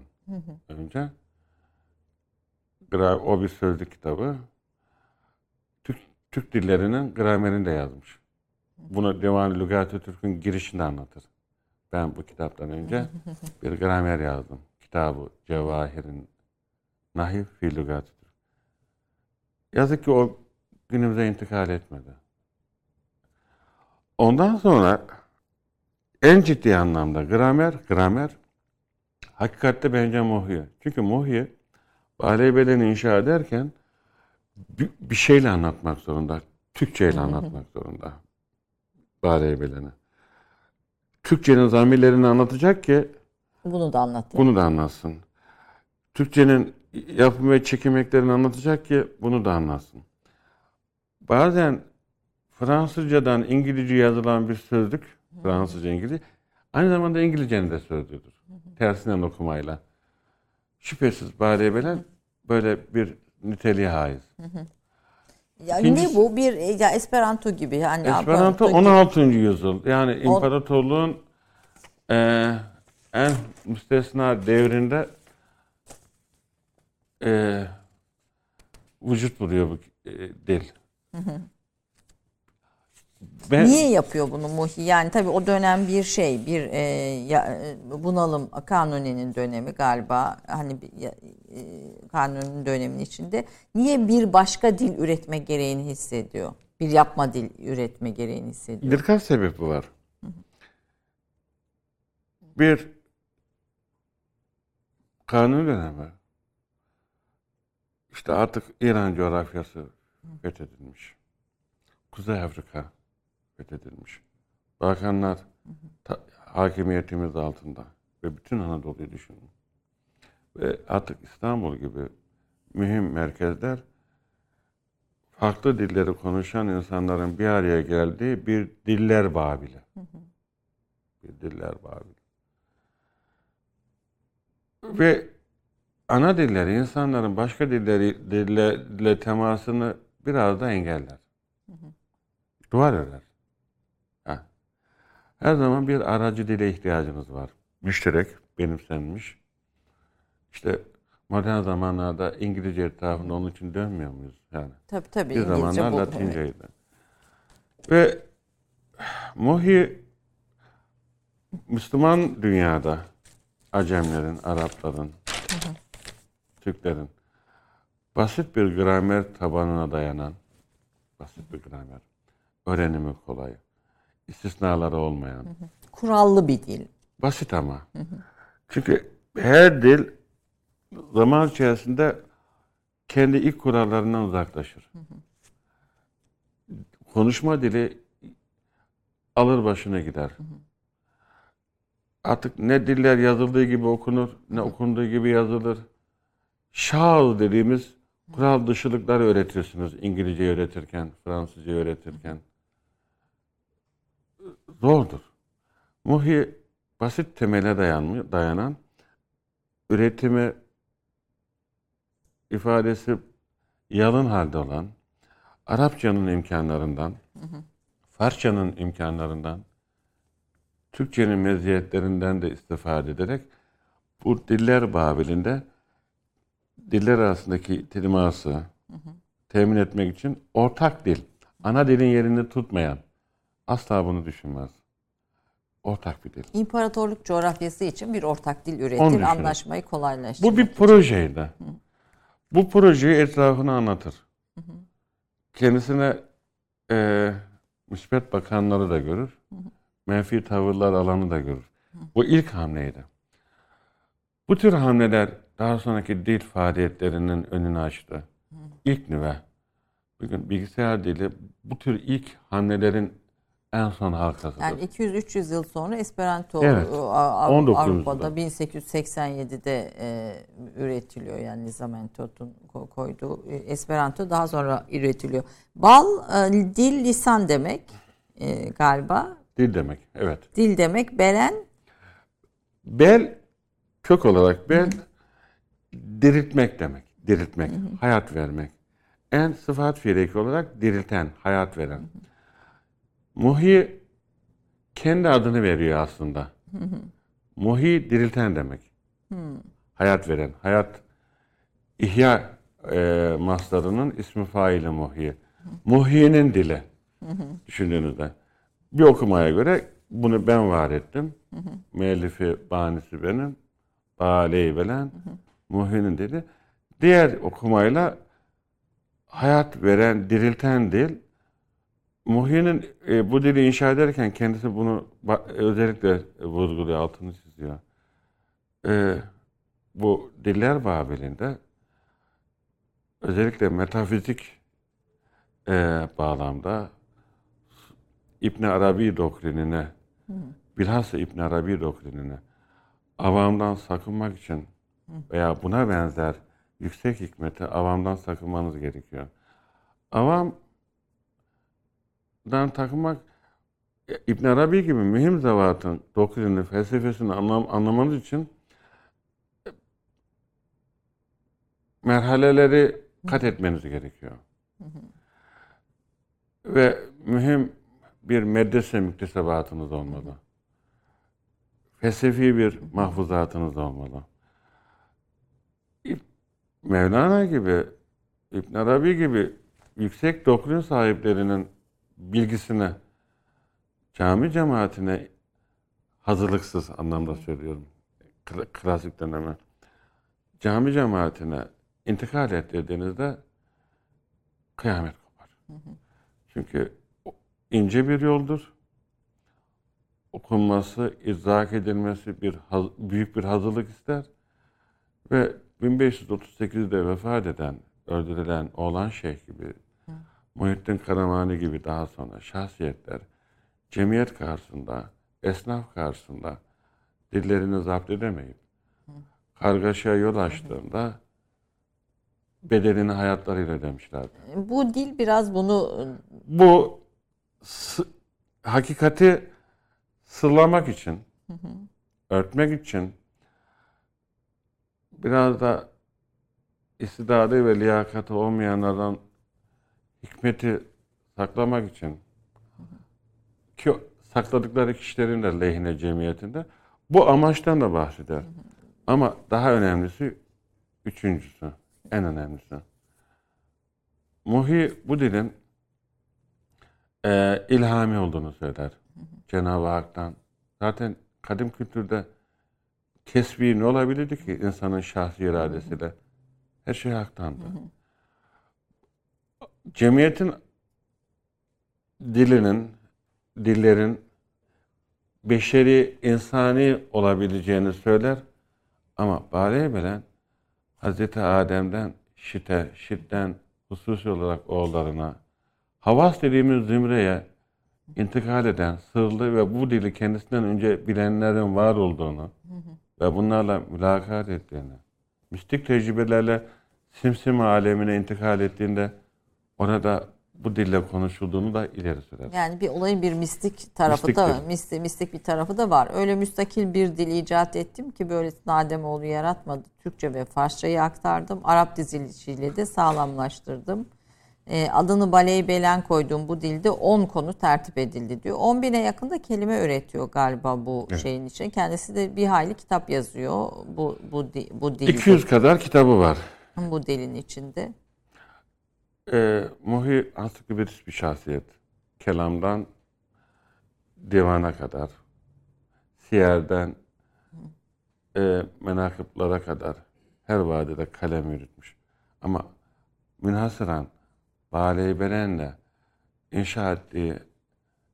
önce gra- o bir sözlük kitabı Türk, Türk dillerinin gramerini de yazmış. Bunu Divan Lugati Türk'ün girişinde anlatır. Ben bu kitaptan önce bir gramer yazdım. Kitabı Cevahir'in Nahif fi Lugati Türk. Yazık ki o günümüze intikal etmedi. Ondan sonra en ciddi anlamda gramer, gramer Hakikatte bence Muhyi. Çünkü Muhyi Baleybeleni inşa ederken bir, bir şeyle anlatmak zorunda. Türkçe ile anlatmak zorunda. Baleybeleni. Türkçenin zamirlerini anlatacak ki Bunu da anlat. bunu da anlatsın. Türkçenin yapım ve çekim eklerini anlatacak ki bunu da anlatsın. Bazen Fransızcadan İngilizce yazılan bir sözlük, Fransızca İngilizce, aynı zamanda İngilizcenin de sözlüğüdür. Tersinden okumayla. Şüphesiz Belen böyle bir niteliğe haiz. Ya İkincisi- ne bu? Bir ya Esperanto gibi yani Esperanto gibi. 16. yüzyıl. Yani imparatorluğun eee, en müstesna devrinde eee vücut buluyor bu eee, dil. Ben, Niye yapıyor bunu Muhi? Yani tabii o dönem bir şey, bir e, ya, e, bunalım Kanuni'nin dönemi galiba hani e, Kanuni'nin döneminin içinde niye bir başka dil üretme gereğini hissediyor? Bir yapma dil üretme gereğini hissediyor. Birkaç sebebi var. Bir, kanun dönemi. İşte artık İran coğrafyası fethedilmiş. Kuzey Afrika fethedilmiş. Balkanlar ta- hakimiyetimiz altında. Ve bütün Anadolu'yu düşünün. Ve artık İstanbul gibi mühim merkezler farklı dilleri konuşan insanların bir araya geldiği bir diller Babili. Bir diller Babili. Ve ana dilleri insanların başka dilleri dillerle temasını biraz da engeller. Duvar örer. Her zaman bir aracı dile ihtiyacınız var. Müşterek, benimsenmiş. İşte modern zamanlarda İngilizce etrafında onun için dönmüyor muyuz? Yani Tabii tabii bir İngilizce zamanlar. Latinceydi. Ve Muhi Müslüman dünyada Acemlerin, Arapların, Türklerin basit bir gramer tabanına dayanan basit bir gramer. Öğrenimi kolay. İstisnaları olmayan. Kurallı bir dil. Basit ama. Çünkü her dil zaman içerisinde kendi ilk kurallarından uzaklaşır. Konuşma dili alır başına gider. Artık ne diller yazıldığı gibi okunur, ne okunduğu gibi yazılır. Şal dediğimiz kural dışılıkları öğretiyorsunuz İngilizce öğretirken, Fransızca öğretirken. Zordur. Muhi basit temele dayanmıyor, dayanan üretimi ifadesi yalın halde olan Arapçanın imkanlarından, Farsçanın imkanlarından, Türkçenin meziyetlerinden de istifade ederek bu diller babilinde diller arasındaki teması temin etmek için ortak dil, ana dilin yerini tutmayan asla bunu düşünmez. Ortak bir dil. İmparatorluk coğrafyası için bir ortak dil üretir, anlaşmayı kolaylaştırır. Bu bir projeydi. Bu projeyi etrafına anlatır. Kendisine e, müspet bakanları da görür. Menfi tavırlar alanı da görür. Bu ilk hamleydi. Bu tür hamleler daha sonraki dil faaliyetlerinin önünü açtı. İlk nüve. Bugün bilgisayar dili bu tür ilk hamlelerin en son halkasıdır. Yani 200-300 yıl sonra Esperanto Evet. e, A- Av- 19. Avrupa'da yüzyılda. 1887'de e, üretiliyor yani Lizamentot'un ko- koyduğu e, Esperanto daha sonra üretiliyor. Bal e, dil lisan demek e, galiba. Dil demek. Evet. Dil demek belen Bel kök olarak bel diriltmek demek. Diriltmek, hayat vermek. En sıfat fiileki olarak dirilten, hayat veren. Muhi kendi adını veriyor aslında. Muhi dirilten demek. Hayat veren, hayat ihya e, maslarının ismi faili muhi. Muhi'nin dili. Düşündüğünüzde. Bir okumaya göre bunu ben var ettim. Müellifi, banisi benim. Baleyi veren, Muhi'nin dili. Diğer okumayla hayat veren, dirilten dil. Muhi'nin e, bu dili inşa ederken kendisi bunu özellikle vurguluyor, altını çiziyor. e, bu diller Babil'inde özellikle metafizik e, bağlamda İbn Arabi doktrinine bilhassa İbn Arabi doktrinine avamdan sakınmak için veya buna benzer yüksek hikmeti avamdan sakınmanız gerekiyor. Avamdan takınmak İbn Arabi gibi mühim zevatın doktrinini, felsefesini anlam, anlamanız için merhaleleri kat etmeniz gerekiyor. Ve mühim bir medrese müktesebatınız olmalı. Felsefi bir mahfuzatınız olmalı. Mevlana gibi, İbn Arabi gibi yüksek doktrin sahiplerinin bilgisine, cami cemaatine hazırlıksız anlamda söylüyorum. Klasik döneme. Cami cemaatine intikal ettirdiğinizde kıyamet kopar. Çünkü ince bir yoldur. Okunması, izah edilmesi bir büyük bir hazırlık ister. Ve 1538'de vefat eden, öldürülen oğlan şeyh gibi. Muhittin Karamani gibi daha sonra şahsiyetler cemiyet karşısında, esnaf karşısında dillerini zapt edemeyip kargaşaya yol açtığında bedelini hayatlarıyla ödemişlerdi. Bu dil biraz bunu... Bu hakikati sırlamak için, hı hı. örtmek için biraz da istidadı ve liyakati olmayanlardan hikmeti saklamak için ki sakladıkları kişilerin de lehine cemiyetinde bu amaçtan da bahseder. Ama daha önemlisi üçüncüsü, en önemlisi. Muhi bu dilin e, ilhami olduğunu söyler. Cenab-ı Hak'tan. Zaten kadim kültürde kesbi ne olabilirdi ki insanın şahsi iradesiyle? Her şey haktandı. Cemiyetin dilinin, dillerin beşeri, insani olabileceğini söyler. Ama bari bilen Hazreti Adem'den Şit'e, Şit'ten hususi olarak oğullarına, Havas dediğimiz zümreye intikal eden sırlı ve bu dili kendisinden önce bilenlerin var olduğunu hı hı. ve bunlarla mülakat ettiğini, mistik tecrübelerle simsim alemine intikal ettiğinde orada bu dille konuşulduğunu da ileri sürer. Yani bir olayın bir mistik tarafı Mistiktir. da mistik, mistik bir tarafı da var. Öyle müstakil bir dil icat ettim ki böyle Nademoğlu yaratmadı. Türkçe ve Farsçayı aktardım. Arap dizilişiyle de sağlamlaştırdım. E, adını Baley Belen koyduğum bu dilde 10 konu tertip edildi diyor. 10 bine yakında kelime üretiyor galiba bu evet. şeyin için. Kendisi de bir hayli kitap yazıyor bu bu bu dilde. 200 kadar kitabı var. Bu dilin içinde. E, Muhi ansiklopedist bir şahsiyet. Kelamdan divana kadar, siyerden e, menakıplara kadar her vadede kalem yürütmüş. Ama münhasıran Bale Beren'le inşa ettiği,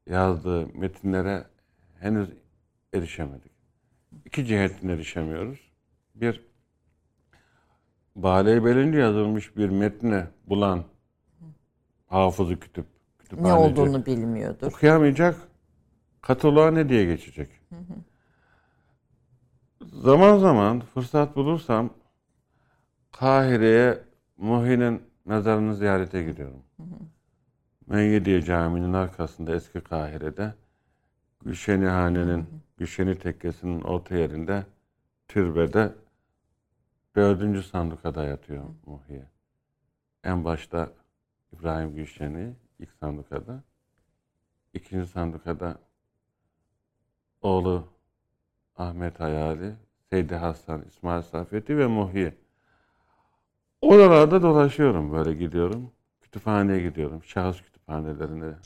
yazdığı metinlere henüz erişemedik. İki cihetten erişemiyoruz. Bir, Bale Beren'de yazılmış bir metni bulan hafızı kütüp, ne olduğunu bilmiyordur. Okuyamayacak, kataloğa ne diye geçecek? Hı hı. Zaman zaman fırsat bulursam Kahire'ye Muhi'nin mezarını ziyarete gidiyorum. Meyyediye Camii'nin arkasında eski Kahire'de Gülşeni Hane'nin, Gülşeni Tekkesi'nin orta yerinde türbede dördüncü sandukada yatıyor Muhiye. En başta İbrahim Gülşeni ilk sandukada. ikinci sandukada oğlu Ahmet Hayali, Seydi Hasan, İsmail Safeti ve Muhiye. Oralarda dolaşıyorum böyle gidiyorum. Kütüphaneye gidiyorum. Şahıs kütüphanelerinde,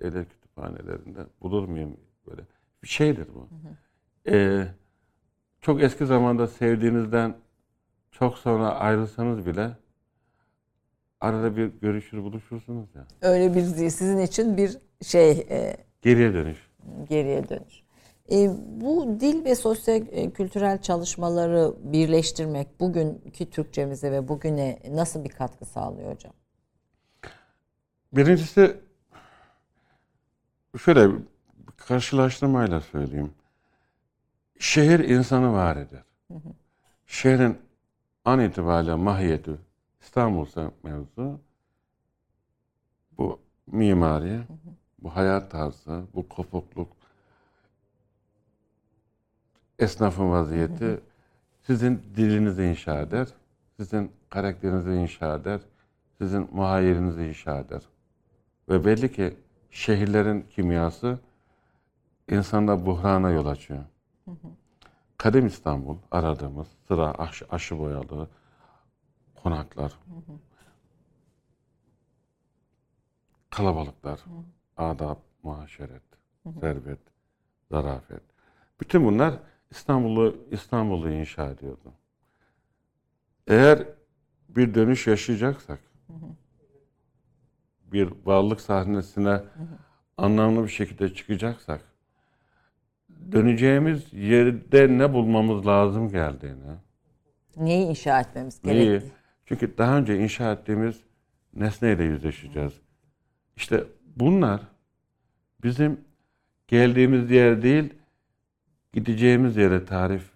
devlet kütüphanelerinde bulur muyum böyle? Bir şeydir bu. Hı hı. Ee, çok eski zamanda sevdiğinizden çok sonra ayrılsanız bile arada bir görüşür buluşursunuz ya. Öyle bir sizin için bir şey. E, geriye dönüş. Geriye dönüş. E, bu dil ve sosyo kültürel çalışmaları birleştirmek bugünkü Türkçemize ve bugüne nasıl bir katkı sağlıyor hocam? Birincisi şöyle karşılaştırmayla söyleyeyim. Şehir insanı var eder. Şehrin an itibariyle mahiyeti İstanbul'sa mevzu bu mimari, bu hayat tarzı, bu kopukluk, esnafın vaziyeti sizin dilinizi inşa eder, sizin karakterinizi inşa eder, sizin muhayyerinizi inşa eder. Ve belli ki şehirlerin kimyası insanda buhrana yol açıyor. Kadim İstanbul aradığımız sıra aşı, aşı boyalı konaklar, kalabalıklar, adab, muhaşeret, servet, zarafet. Bütün bunlar İstanbul'u İstanbul'u inşa ediyordu. Eğer bir dönüş yaşayacaksak, bir varlık sahnesine anlamlı bir şekilde çıkacaksak, döneceğimiz yerde ne bulmamız lazım geldiğini, Neyi inşa etmemiz Neyi? Çünkü daha önce inşa ettiğimiz nesneyle yüzleşeceğiz. İşte bunlar bizim geldiğimiz yer değil, gideceğimiz yere tarif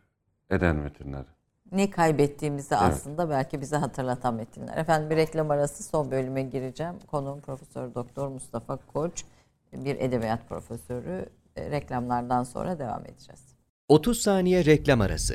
eden metinler. ne kaybettiğimizi aslında belki bize hatırlatan metinler. Efendim bir reklam arası son bölüme gireceğim. Konuğum Profesör Doktor Mustafa Koç, bir edebiyat profesörü. Reklamlardan sonra devam edeceğiz. 30 saniye reklam arası.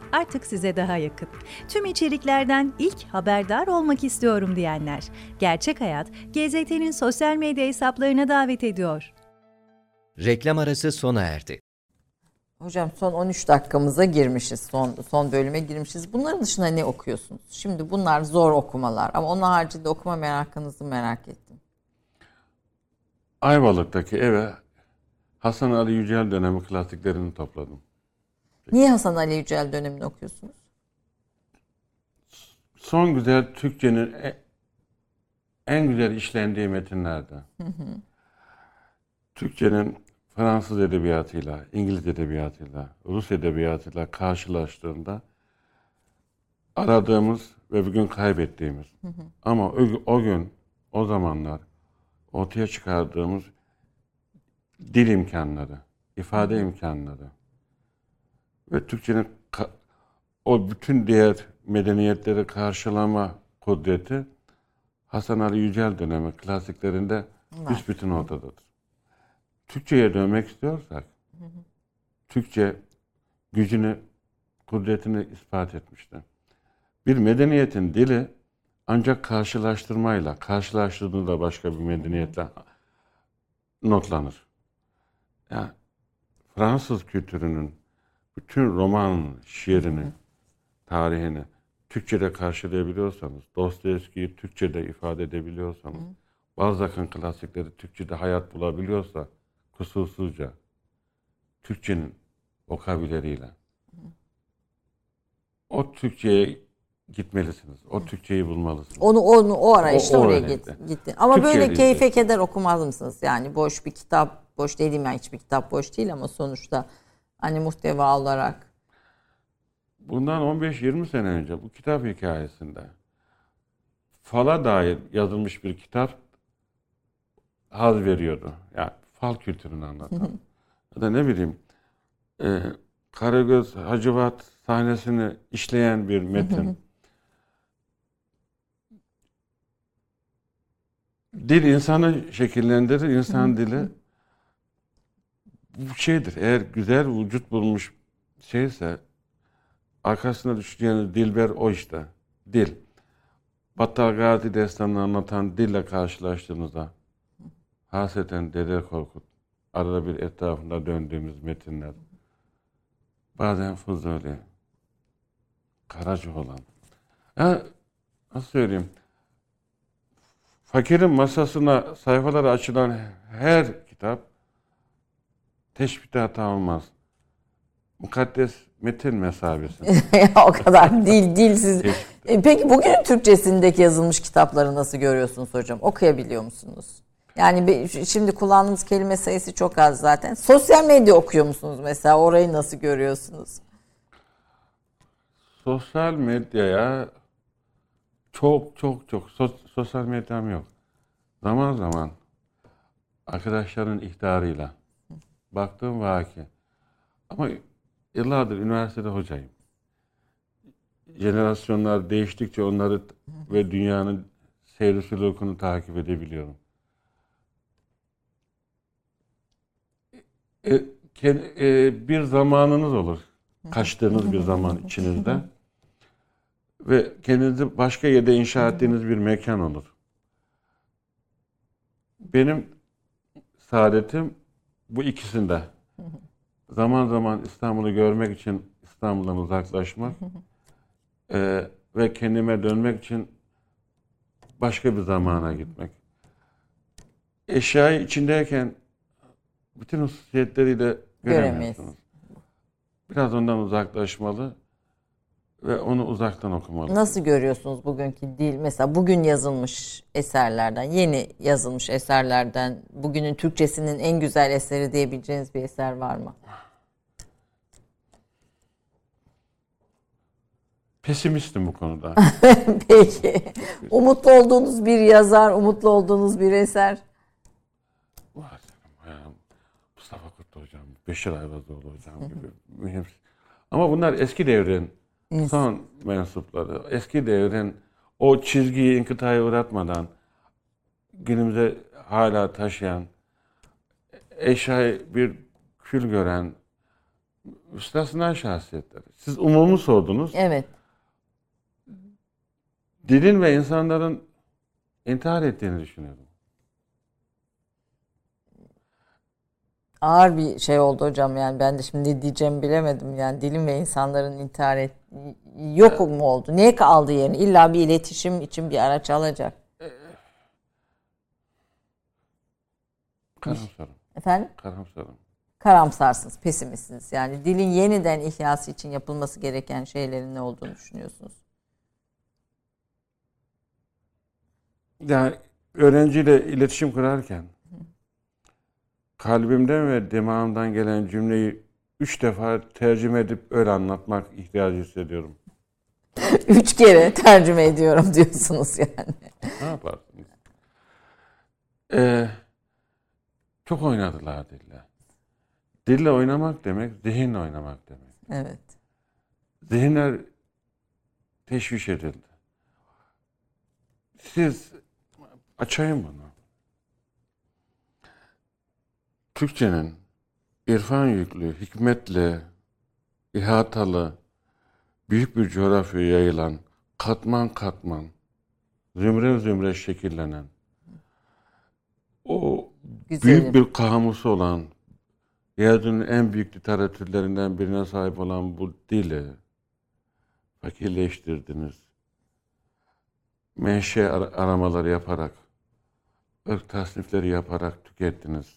artık size daha yakın. Tüm içeriklerden ilk haberdar olmak istiyorum diyenler. Gerçek Hayat, GZT'nin sosyal medya hesaplarına davet ediyor. Reklam arası sona erdi. Hocam son 13 dakikamıza girmişiz. Son son bölüme girmişiz. Bunların dışında ne okuyorsunuz? Şimdi bunlar zor okumalar ama onun haricinde okuma merakınızı merak ettim. Ayvalık'taki eve Hasan Ali Yücel dönemi klasiklerini topladım. Niye Hasan Ali Yücel dönemini okuyorsunuz? Son güzel Türkçenin e- en güzel işlendiği metinlerde. Türkçenin Fransız edebiyatıyla, İngiliz edebiyatıyla, Rus edebiyatıyla karşılaştığında aradığımız ve bugün kaybettiğimiz ama o, o gün, o zamanlar ortaya çıkardığımız dil imkanları, ifade imkanları ve Türkçenin ka- o bütün diğer medeniyetleri karşılama kudreti Hasan Ali Yücel dönemi klasiklerinde büsbütün ortadadır. Türkçe'ye dönmek istiyorsak, Türkçe gücünü, kudretini ispat etmiştir. Bir medeniyetin dili ancak karşılaştırmayla, karşılaştırdığında başka bir medeniyetle notlanır. Yani Fransız kültürünün bütün roman şiirini, tarihini Türkçe'de karşılayabiliyorsanız, Dostoyevski'yi Türkçe'de ifade edebiliyorsanız, Balzac'ın klasikleri Türkçe'de hayat bulabiliyorsa kusursuzca Türkçenin vokabüleriyle o Türkçe'ye gitmelisiniz. O Türkçeyi bulmalısınız. Onu onu o arayışta O- o oraya git, gitti. Ama Türkçe böyle keyfe keder okumaz mısınız? Yani boş bir kitap, boş dediğim yani hiçbir kitap boş değil ama sonuçta hani muhteva olarak Bundan 15-20 sene önce bu kitap hikayesinde fala dair yazılmış bir kitap haz veriyordu. Yani fal kültürünü anlatan. ya da ne bileyim e, Karagöz Hacivat sahnesini işleyen bir metin. Dil insanı şekillendirir. İnsan dili bu şeydir. Eğer güzel vücut bulmuş şeyse arkasına düşeceğiniz Dilber o işte. Dil. Battal Gazi destanını anlatan dille karşılaştığınızda haseten Dede Korkut arada bir etrafında döndüğümüz metinler bazen Fuzuli Karacaoğlan ya nasıl söyleyeyim Fakirin masasına sayfaları açılan her kitap teşbihte hata olmaz. Mukaddes metin mesabesi. O kadar dil dilsiz. Teşbih. E, Peki bugünün Türkçesindeki yazılmış kitapları nasıl görüyorsunuz hocam? Okuyabiliyor musunuz? Yani bir- şimdi kullandığımız kelime sayısı çok az zaten. Sosyal medya okuyor musunuz mesela? Orayı nasıl görüyorsunuz? Sosyal medyaya çok çok çok sos- sosyal medyam yok. Zaman zaman arkadaşların ihtarıyla baktığım vaki. Ama yıllardır üniversitede hocayım. Jenerasyonlar değiştikçe onları ve dünyanın seyri sülukunu takip edebiliyorum. E, ke- e, bir zamanınız olur. Kaçtığınız bir zaman içinizde. Ve kendinizi başka yerde inşa ettiğiniz bir mekan olur. Benim saadetim bu ikisinde. Zaman zaman İstanbul'u görmek için İstanbul'dan uzaklaşmak e, ve kendime dönmek için başka bir zamana gitmek. Eşyayı içindeyken bütün hususiyetleriyle Göremeyiz. göremiyorsunuz. Biraz ondan uzaklaşmalı ve onu uzaktan okumalı. Nasıl görüyorsunuz bugünkü dil? Mesela bugün yazılmış eserlerden, yeni yazılmış eserlerden bugünün Türkçesinin en güzel eseri diyebileceğiniz bir eser var mı? Pesimistim bu konuda. Peki. Umutlu olduğunuz bir yazar, umutlu olduğunuz bir eser. Var. Mustafa Kutlu hocam, Beşir Ayvazoğlu hocam gibi. Ama bunlar eski devrin son mensupları. Eski devrin o çizgiyi inkıtaya uğratmadan günümüze hala taşıyan, eşyayı bir kül gören üstasına şahsiyetler. Siz umumu sordunuz. Evet. Dilin ve insanların intihar ettiğini düşünüyorum. Ağır bir şey oldu hocam yani ben de şimdi diyeceğimi bilemedim yani dilim ve insanların intihar et yok mu oldu? Niye kaldı yerini? İlla bir iletişim için bir araç alacak. Karamsarım. Efendim? Karamsarım. Karamsarsınız, pesimistsiniz. Yani dilin yeniden ihyası için yapılması gereken şeylerin ne olduğunu düşünüyorsunuz. Yani öğrenciyle iletişim kurarken kalbimden ve dimağımdan gelen cümleyi üç defa tercüme edip öyle anlatmak ihtiyacı hissediyorum. Üç kere tercüme ediyorum diyorsunuz yani. Ne yaparsınız? Ee, çok oynadılar dille. Dille oynamak demek, zihinle oynamak demek. Evet. Zihinler teşviş edildi. Siz açayım bunu. Türkçenin irfan yüklü, hikmetle, ihatalı, büyük bir coğrafyaya yayılan, katman katman, zümre zümre şekillenen, o Güzelim. büyük bir kamusu olan, yeryüzünün en büyük literatürlerinden birine sahip olan bu dili fakirleştirdiniz. Menşe ar- aramaları yaparak, ırk tasnifleri yaparak tükettiniz.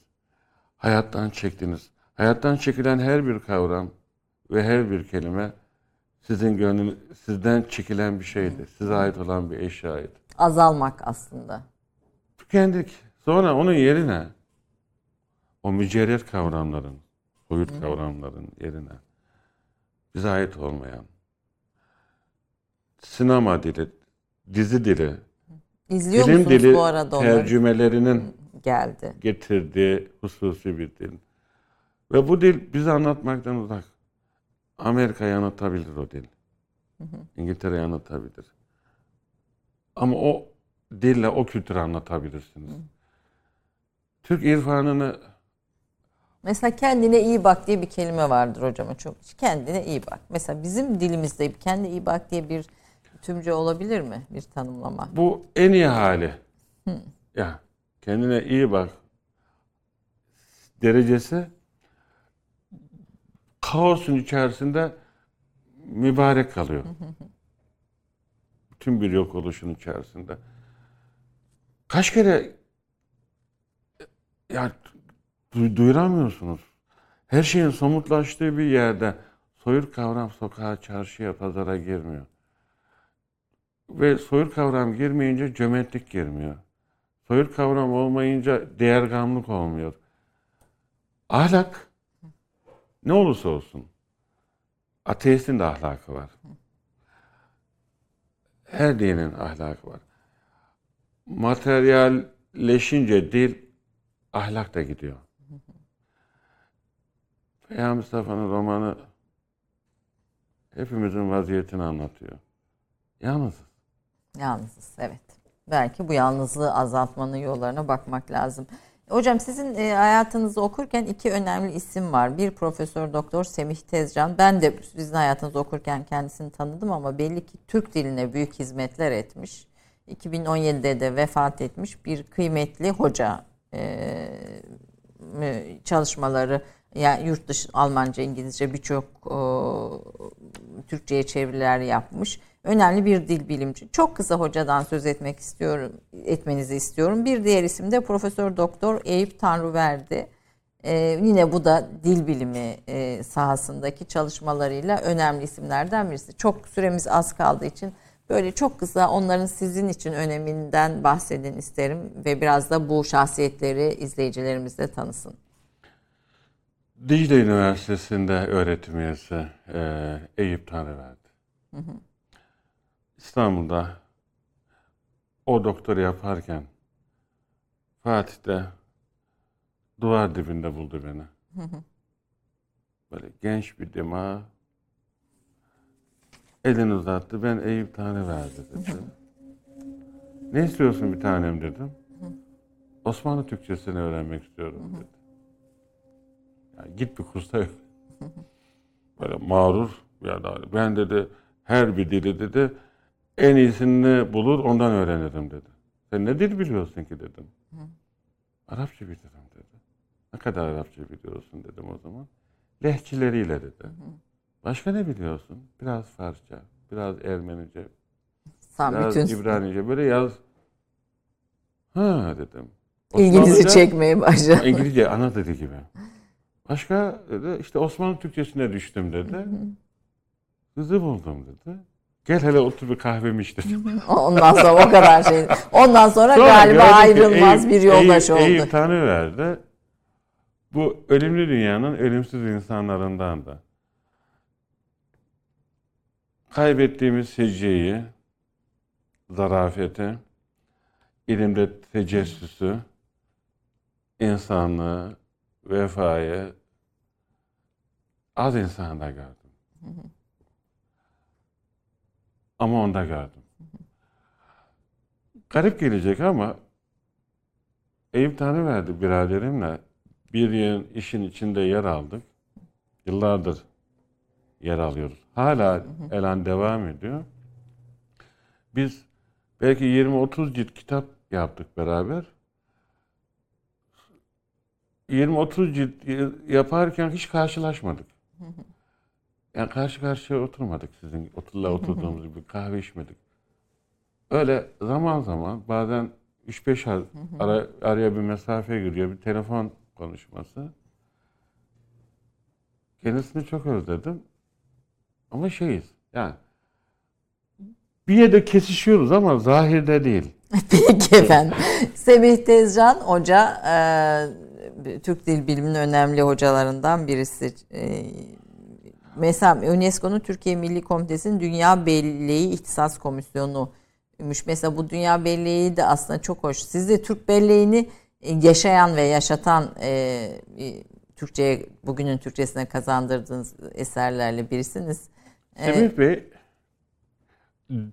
Hayattan çektiniz. Hayattan çekilen her bir kavram ve her bir kelime sizin gönlün, sizden çekilen bir şeydi. Size ait olan bir eşyaydı. Azalmak aslında. Tükendik. Sonra onun yerine o mücerret kavramların, soyut kavramların yerine bize ait olmayan sinema dili, dizi dili, İzliyor musunuz dili bu arada onları? tercümelerinin Geldi. getirdiği hususi bir dil. Ve bu dil bizi anlatmaktan uzak. Amerika'yı anlatabilir o dil. İngiltere'yi anlatabilir. Ama o dille o kültürü anlatabilirsiniz. Türk irfanını Mesela kendine iyi bak diye bir kelime vardır hocama çok. Kendine iyi bak. Mesela bizim dilimizde kendine iyi bak diye bir tümce olabilir mi? Bir tanımlama. bu en iyi hali. Ya kendine iyi bak derecesi kaosun içerisinde mübarek kalıyor. Bütün bir yok oluşun içerisinde. kaç kere ya du- duyuramıyorsunuz. Her şeyin somutlaştığı bir yerde soyut kavram sokağa, çarşıya, pazara girmiyor. Ve soyut kavram girmeyince cömertlik girmiyor. Soyut kavram olmayınca değergamlık olmuyor. Ahlak ne olursa olsun ateistin de ahlakı var. Her dinin ahlakı var. Materyalleşince dil ahlak da gidiyor. Peygamber Mustafa'nın romanı hepimizin vaziyetini anlatıyor. Yalnızız. Yalnızız evet. Belki bu yalnızlığı azaltmanın yollarına bakmak lazım. Hocam sizin e, hayatınızı okurken iki önemli isim var. Bir Profesör Doktor Semih Tezcan. Ben de sizin hayatınızı okurken kendisini tanıdım ama belli ki Türk diline büyük hizmetler etmiş. 2017'de de vefat etmiş bir kıymetli hoca. E, e, çalışmaları yani yurt dışı Almanca, İngilizce birçok Türkçe'ye çeviriler yapmış. Önemli bir dil bilimci. Çok kısa hocadan söz etmek istiyorum, etmenizi istiyorum. Bir diğer isim de Profesör Doktor Eyüp Tanrıverdi. Ee, yine bu da dil bilimi e, sahasındaki çalışmalarıyla önemli isimlerden birisi. Çok süremiz az kaldığı için böyle çok kısa onların sizin için öneminden bahsedin isterim ve biraz da bu şahsiyetleri izleyicilerimiz de tanısın. Dicle Üniversitesi'nde öğretim üyesi e, Eyüp Tanrıverdi. İstanbul'da o doktor yaparken Fatih'te duvar dibinde buldu beni. Böyle genç bir dima elini uzattı. Ben Eyüp Tanrıverdi dedi. ne istiyorsun bir tanem dedim. Osmanlı Türkçesini öğrenmek istiyorum dedi. Yani git bir kursa öğren. Böyle mağrur yani ben dedi her bir dili dedi en iyisini bulur ondan öğrenirim dedi. Sen ne dil biliyorsun ki dedim. Arapça bilirim dedi. Ne kadar Arapça biliyorsun dedim o zaman. Lehçileriyle dedi. Başka ne biliyorsun? Biraz Farsça, biraz Ermenice, Sen biraz bütün İbranice böyle yaz. Ha dedim. ilginizi Osmanlıca- çekmeye başladı. İngilizce ana dili gibi. Başka dedi işte Osmanlı Türkçesine düştüm dedi. Kızı buldum dedi. Gel hele otur bir kahvemi iç dedi. Ondan sonra o kadar şey. Ondan sonra, Sonra galiba ayrılmaz Eyüp- bir yoldaş Eyüp, oldu. Eyüp Tanrıverdi. Bu ölümlü dünyanın ölümsüz insanlarından da. Kaybettiğimiz secceyi, zarafeti, ilimde tecessüsü, insanlığı, vefayı az insanda gördüm. Ama onda gördüm. Garip gelecek ama Eyüp Tanrıverdi biraderimle bir yıl işin içinde yer aldık. Yıllardır yer alıyoruz. Hala elan devam ediyor. Biz belki 20-30 cilt kitap yaptık beraber. 20-30 cilt yaparken hiç karşılaşmadık. Yani karşı karşıya oturmadık sizin oturla oturduğumuz gibi kahve içmedik. Öyle zaman zaman bazen 3-5 ay ara, araya bir mesafe giriyor, bir telefon konuşması. Kendisini çok özledim. Ama şeyiz, yani bir yerde kesişiyoruz ama zahirde değil. Peki efendim. Semih Tezcan Hoca e, Türk Dil Biliminin önemli hocalarından birisi. E, mesela UNESCO'nun Türkiye Milli Komitesi'nin Dünya Belleği İhtisas Komisyonu'ymuş. Mesela bu Dünya Belleği de aslında çok hoş. Siz de Türk Belleği'ni e, yaşayan ve yaşatan e, e, Türkçe'ye bugünün Türkçesine kazandırdığınız eserlerle birisiniz. E, Semih Bey,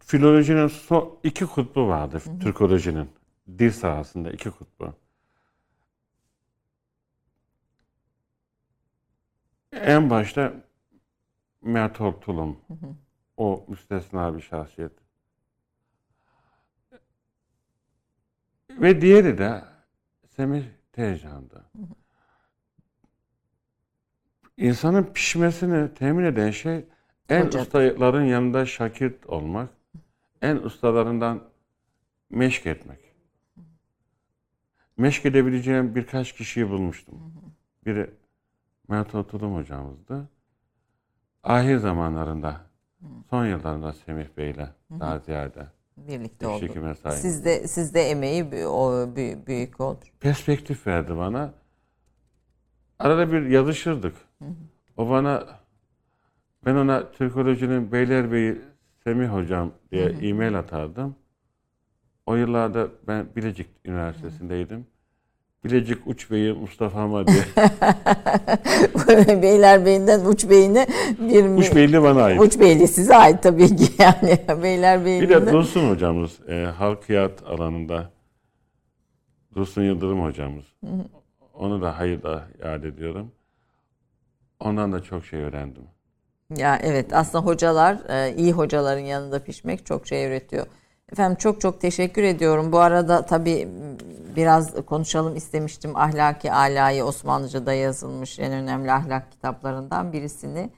filolojinin son iki kutbu vardır. Türkolojinin. Dil sahasında iki kutbu. En başta Mert Ortulum. O müstesna bir şahsiyet. Ve diğeri de Semih Teycan'dı. İnsanın pişmesini temin eden şey en Hoca. ustaların yanında şakir olmak, en ustalarından meşk etmek. meşk edebileceğim birkaç kişiyi bulmuştum. Biri Mert Otulum hocamızdı. Ahir zamanlarında, son yıllarında Semih Bey'le daha ziyade Birlikte oldu. Sizde sizde emeği o bü- büyük oldu. perspektif verdi bana. Arada bir yazışırdık. O bana ben ona Türkolojinin Beylerbeyi Semih hocam diye e-mail atardım. O yıllarda ben Bilecik Üniversitesi'ndeydim. Bilecik Uç Bey'i Mustafa'ma diye. Beylerbeyi'nden Uç Bey'ine bir Uç Beyli bana ait. Uç Beyli size ait tabii ki yani Bir de. Dursun hocamız e, halkiyat alanında Dursun Yıldırım hocamız. Onu da hayırla yad ediyorum. Ondan da çok şey öğrendim. Ya evet aslında hocalar e, iyi hocaların yanında pişmek çok şey öğretiyor. Efendim çok çok teşekkür ediyorum. Bu arada tabii biraz konuşalım istemiştim. Ahlaki Alayı Osmanlıca'da yazılmış en önemli ahlak kitaplarından birisini.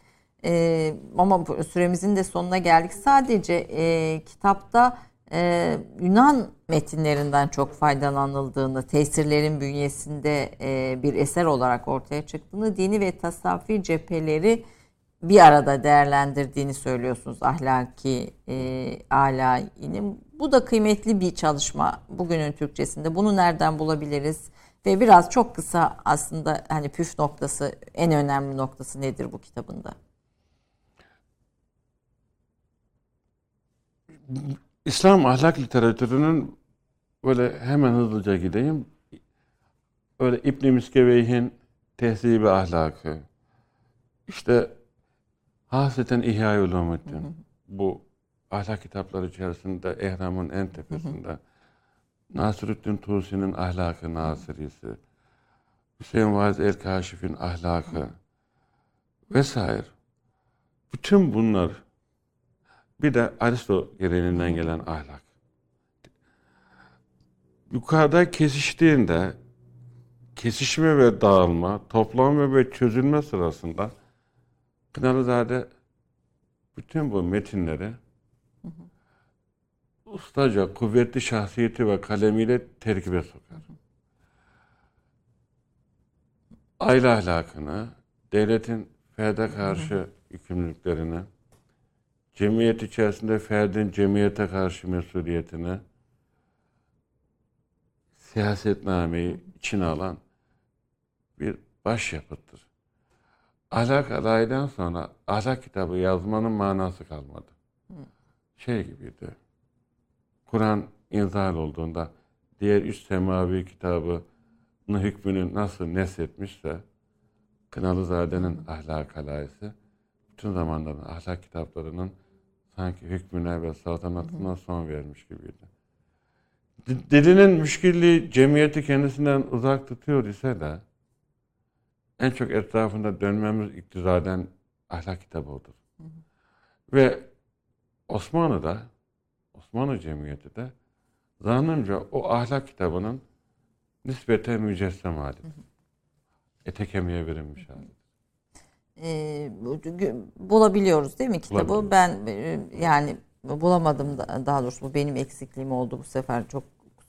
E, ama süremizin de sonuna geldik. Sadece e, kitapta e, Yunan metinlerinden çok faydalanıldığını, tesirlerin bünyesinde e, bir eser olarak ortaya çıktığını, dini ve tasavvufi cepheleri bir arada değerlendirdiğini söylüyorsunuz ahlaki e, alayinin. Bu da kıymetli bir çalışma bugünün Türkçesinde. Bunu nereden bulabiliriz? Ve biraz çok kısa aslında hani püf noktası, en önemli noktası nedir bu kitabında? İslam ahlak literatürünün böyle hemen hızlıca gideyim. Öyle İbn Miskeveyh'in Tehzibi Ahlakı. İşte Hasreten İhya Ulumuddin. Bu ahlak kitapları içerisinde Ehram'ın en tepesinde. Nasırüddin Tusi'nin Ahlakı Nasirisi. Hüseyin Vaiz El-Kaşif'in Ahlakı vesaire. Bütün bunlar bir de Aristo geleneğinden gelen ahlak. Yukarıda kesiştiğinde kesişme ve dağılma, toplanma ve çözülme sırasında Kınalızade bütün bu metinleri ustaca, kuvvetli şahsiyeti ve kalemiyle terkibe sokar. Aile ahlakını, devletin ferde karşı yükümlülüklerini, cemiyet içerisinde ferdin cemiyete karşı mesuliyetini, siyasetnameyi içine alan bir başyapıttır. Ahlak alaydan sonra ahlak kitabı yazmanın manası kalmadı. Şey gibiydi. Kur'an inzal olduğunda diğer üç semavi kitabının hükmünü nasıl neshetmişse Kınalızade'nin ahlak alayisi bütün zamanların ahlak kitaplarının sanki hükmüne ve saltanatına son vermiş gibiydi. D- Dilinin müşkilliği cemiyeti kendisinden uzak tutuyor ise de en çok etrafında dönmemiz iktizaden ahlak kitabı. Ve Osmanlı'da, Osmanlı Cemiyeti de zannımca o ahlak kitabının nispeten mücessem halidir. Ete kemiğe verilmiş hali. Bu- gü- bulabiliyoruz değil mi kitabı? Ben e, yani bulamadım da, daha doğrusu bu benim eksikliğim oldu bu sefer çok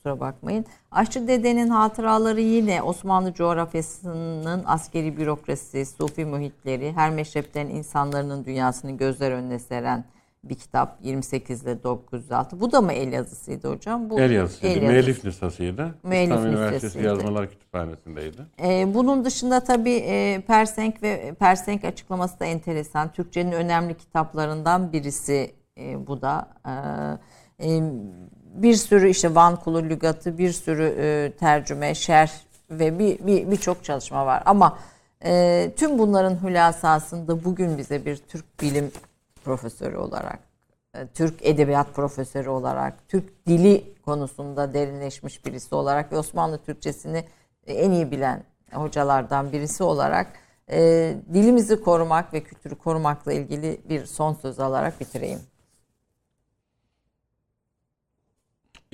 kusura bakmayın. Aşçı Dede'nin hatıraları yine Osmanlı coğrafyasının askeri bürokrasi, sufi muhitleri, her meşrepten insanların dünyasını gözler önüne seren bir kitap 28 ile 906. Bu da mı el yazısıydı hocam? Bu El yazısıydı. el yazısı. Müellif lisasıydı. Müellif İslam Üniversitesi. Yazmalar Kütüphanesi'ndeydi. Ee, bunun dışında tabii e, Persenk ve Persenk açıklaması da enteresan. Türkçenin önemli kitaplarından birisi e, bu da. Ee, e, bir sürü işte Van Kulu lügatı, bir sürü e, tercüme, şerh ve bir bir- birçok çalışma var. Ama e, tüm bunların hülasasında bugün bize bir Türk bilim profesörü olarak, e, Türk edebiyat profesörü olarak, Türk dili konusunda derinleşmiş birisi olarak ve Osmanlı Türkçesini en iyi bilen hocalardan birisi olarak e, dilimizi korumak ve kültürü korumakla ilgili bir son söz alarak bitireyim.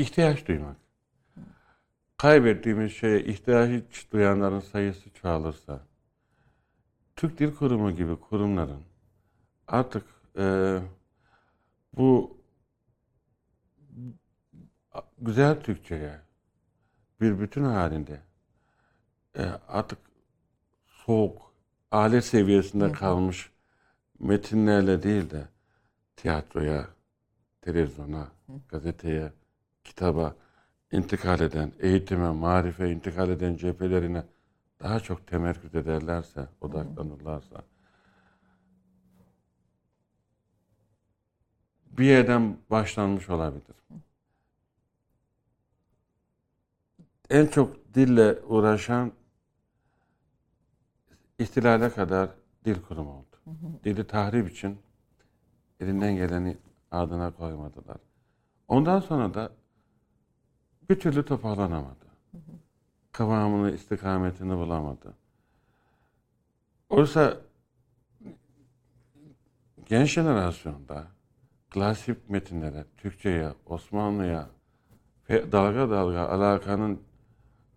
İhtiyaç duymak. Kaybettiğimiz şeye ihtiyaç duyanların sayısı çoğalırsa, Türk Dil Kurumu gibi kurumların artık e, bu güzel Türkçe'ye bir bütün halinde e, artık soğuk, alet seviyesinde kalmış metinlerle değil de tiyatroya, televizyona, gazeteye, kitaba intikal eden, eğitime, marife intikal eden cephelerine daha çok temerküz ederlerse, odaklanırlarsa bir yerden başlanmış olabilir. En çok dille uğraşan ihtilale kadar dil kurumu oldu. Dili tahrip için elinden geleni ardına koymadılar. Ondan sonra da bir türlü toparlanamadı. Kıvamını, istikametini bulamadı. Oysa genç jenerasyonda klasik metinlere, Türkçe'ye, Osmanlı'ya dalga dalga alakanın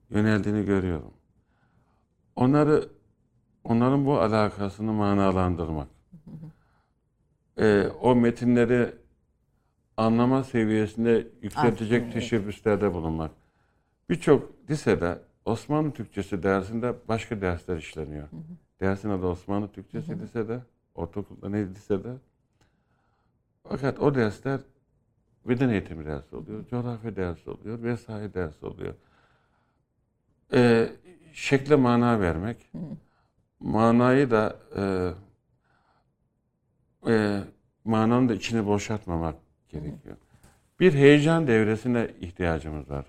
yöneldiğini görüyorum. Onları onların bu alakasını manalandırmak, e, o metinleri anlama seviyesinde yükseltecek Aslında, teşebbüslerde bulunmak. Birçok lisede Osmanlı Türkçesi dersinde başka dersler işleniyor. Dersin adı Osmanlı Türkçesi lisede, ortaokulda ne lisede. Fakat o dersler beden eğitimi dersi oluyor, coğrafya dersi oluyor, vesaire ders oluyor. Ee, şekle mana vermek, manayı da e, e, mananın da içini boşaltmamak gerekiyor. Bir heyecan devresine ihtiyacımız var.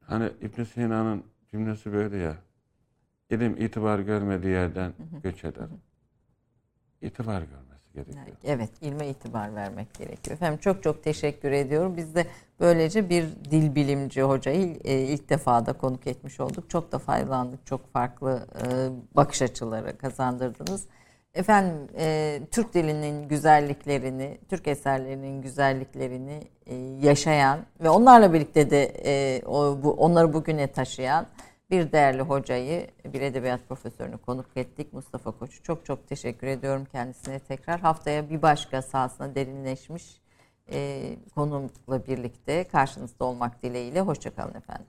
Hani İbn Sina'nın cümlesi böyle ya. İlim itibar görmediği yerden göç eder. İtibar görmesi gerekiyor. Evet, ilme itibar vermek gerekiyor. Efendim çok çok teşekkür ediyorum. Biz de böylece bir dil bilimci hocayı e, ilk defa da konuk etmiş olduk. Çok da faydalandık. Çok farklı e, bakış açıları kazandırdınız. Efendim e, Türk dilinin güzelliklerini, Türk eserlerinin güzelliklerini e, yaşayan ve onlarla birlikte de e, o, bu, onları bugüne taşıyan bir değerli hocayı, bir edebiyat profesörünü konuk ettik. Mustafa Koç'u çok çok teşekkür ediyorum kendisine tekrar. Haftaya bir başka sahasına derinleşmiş e, konumla birlikte karşınızda olmak dileğiyle. Hoşçakalın efendim.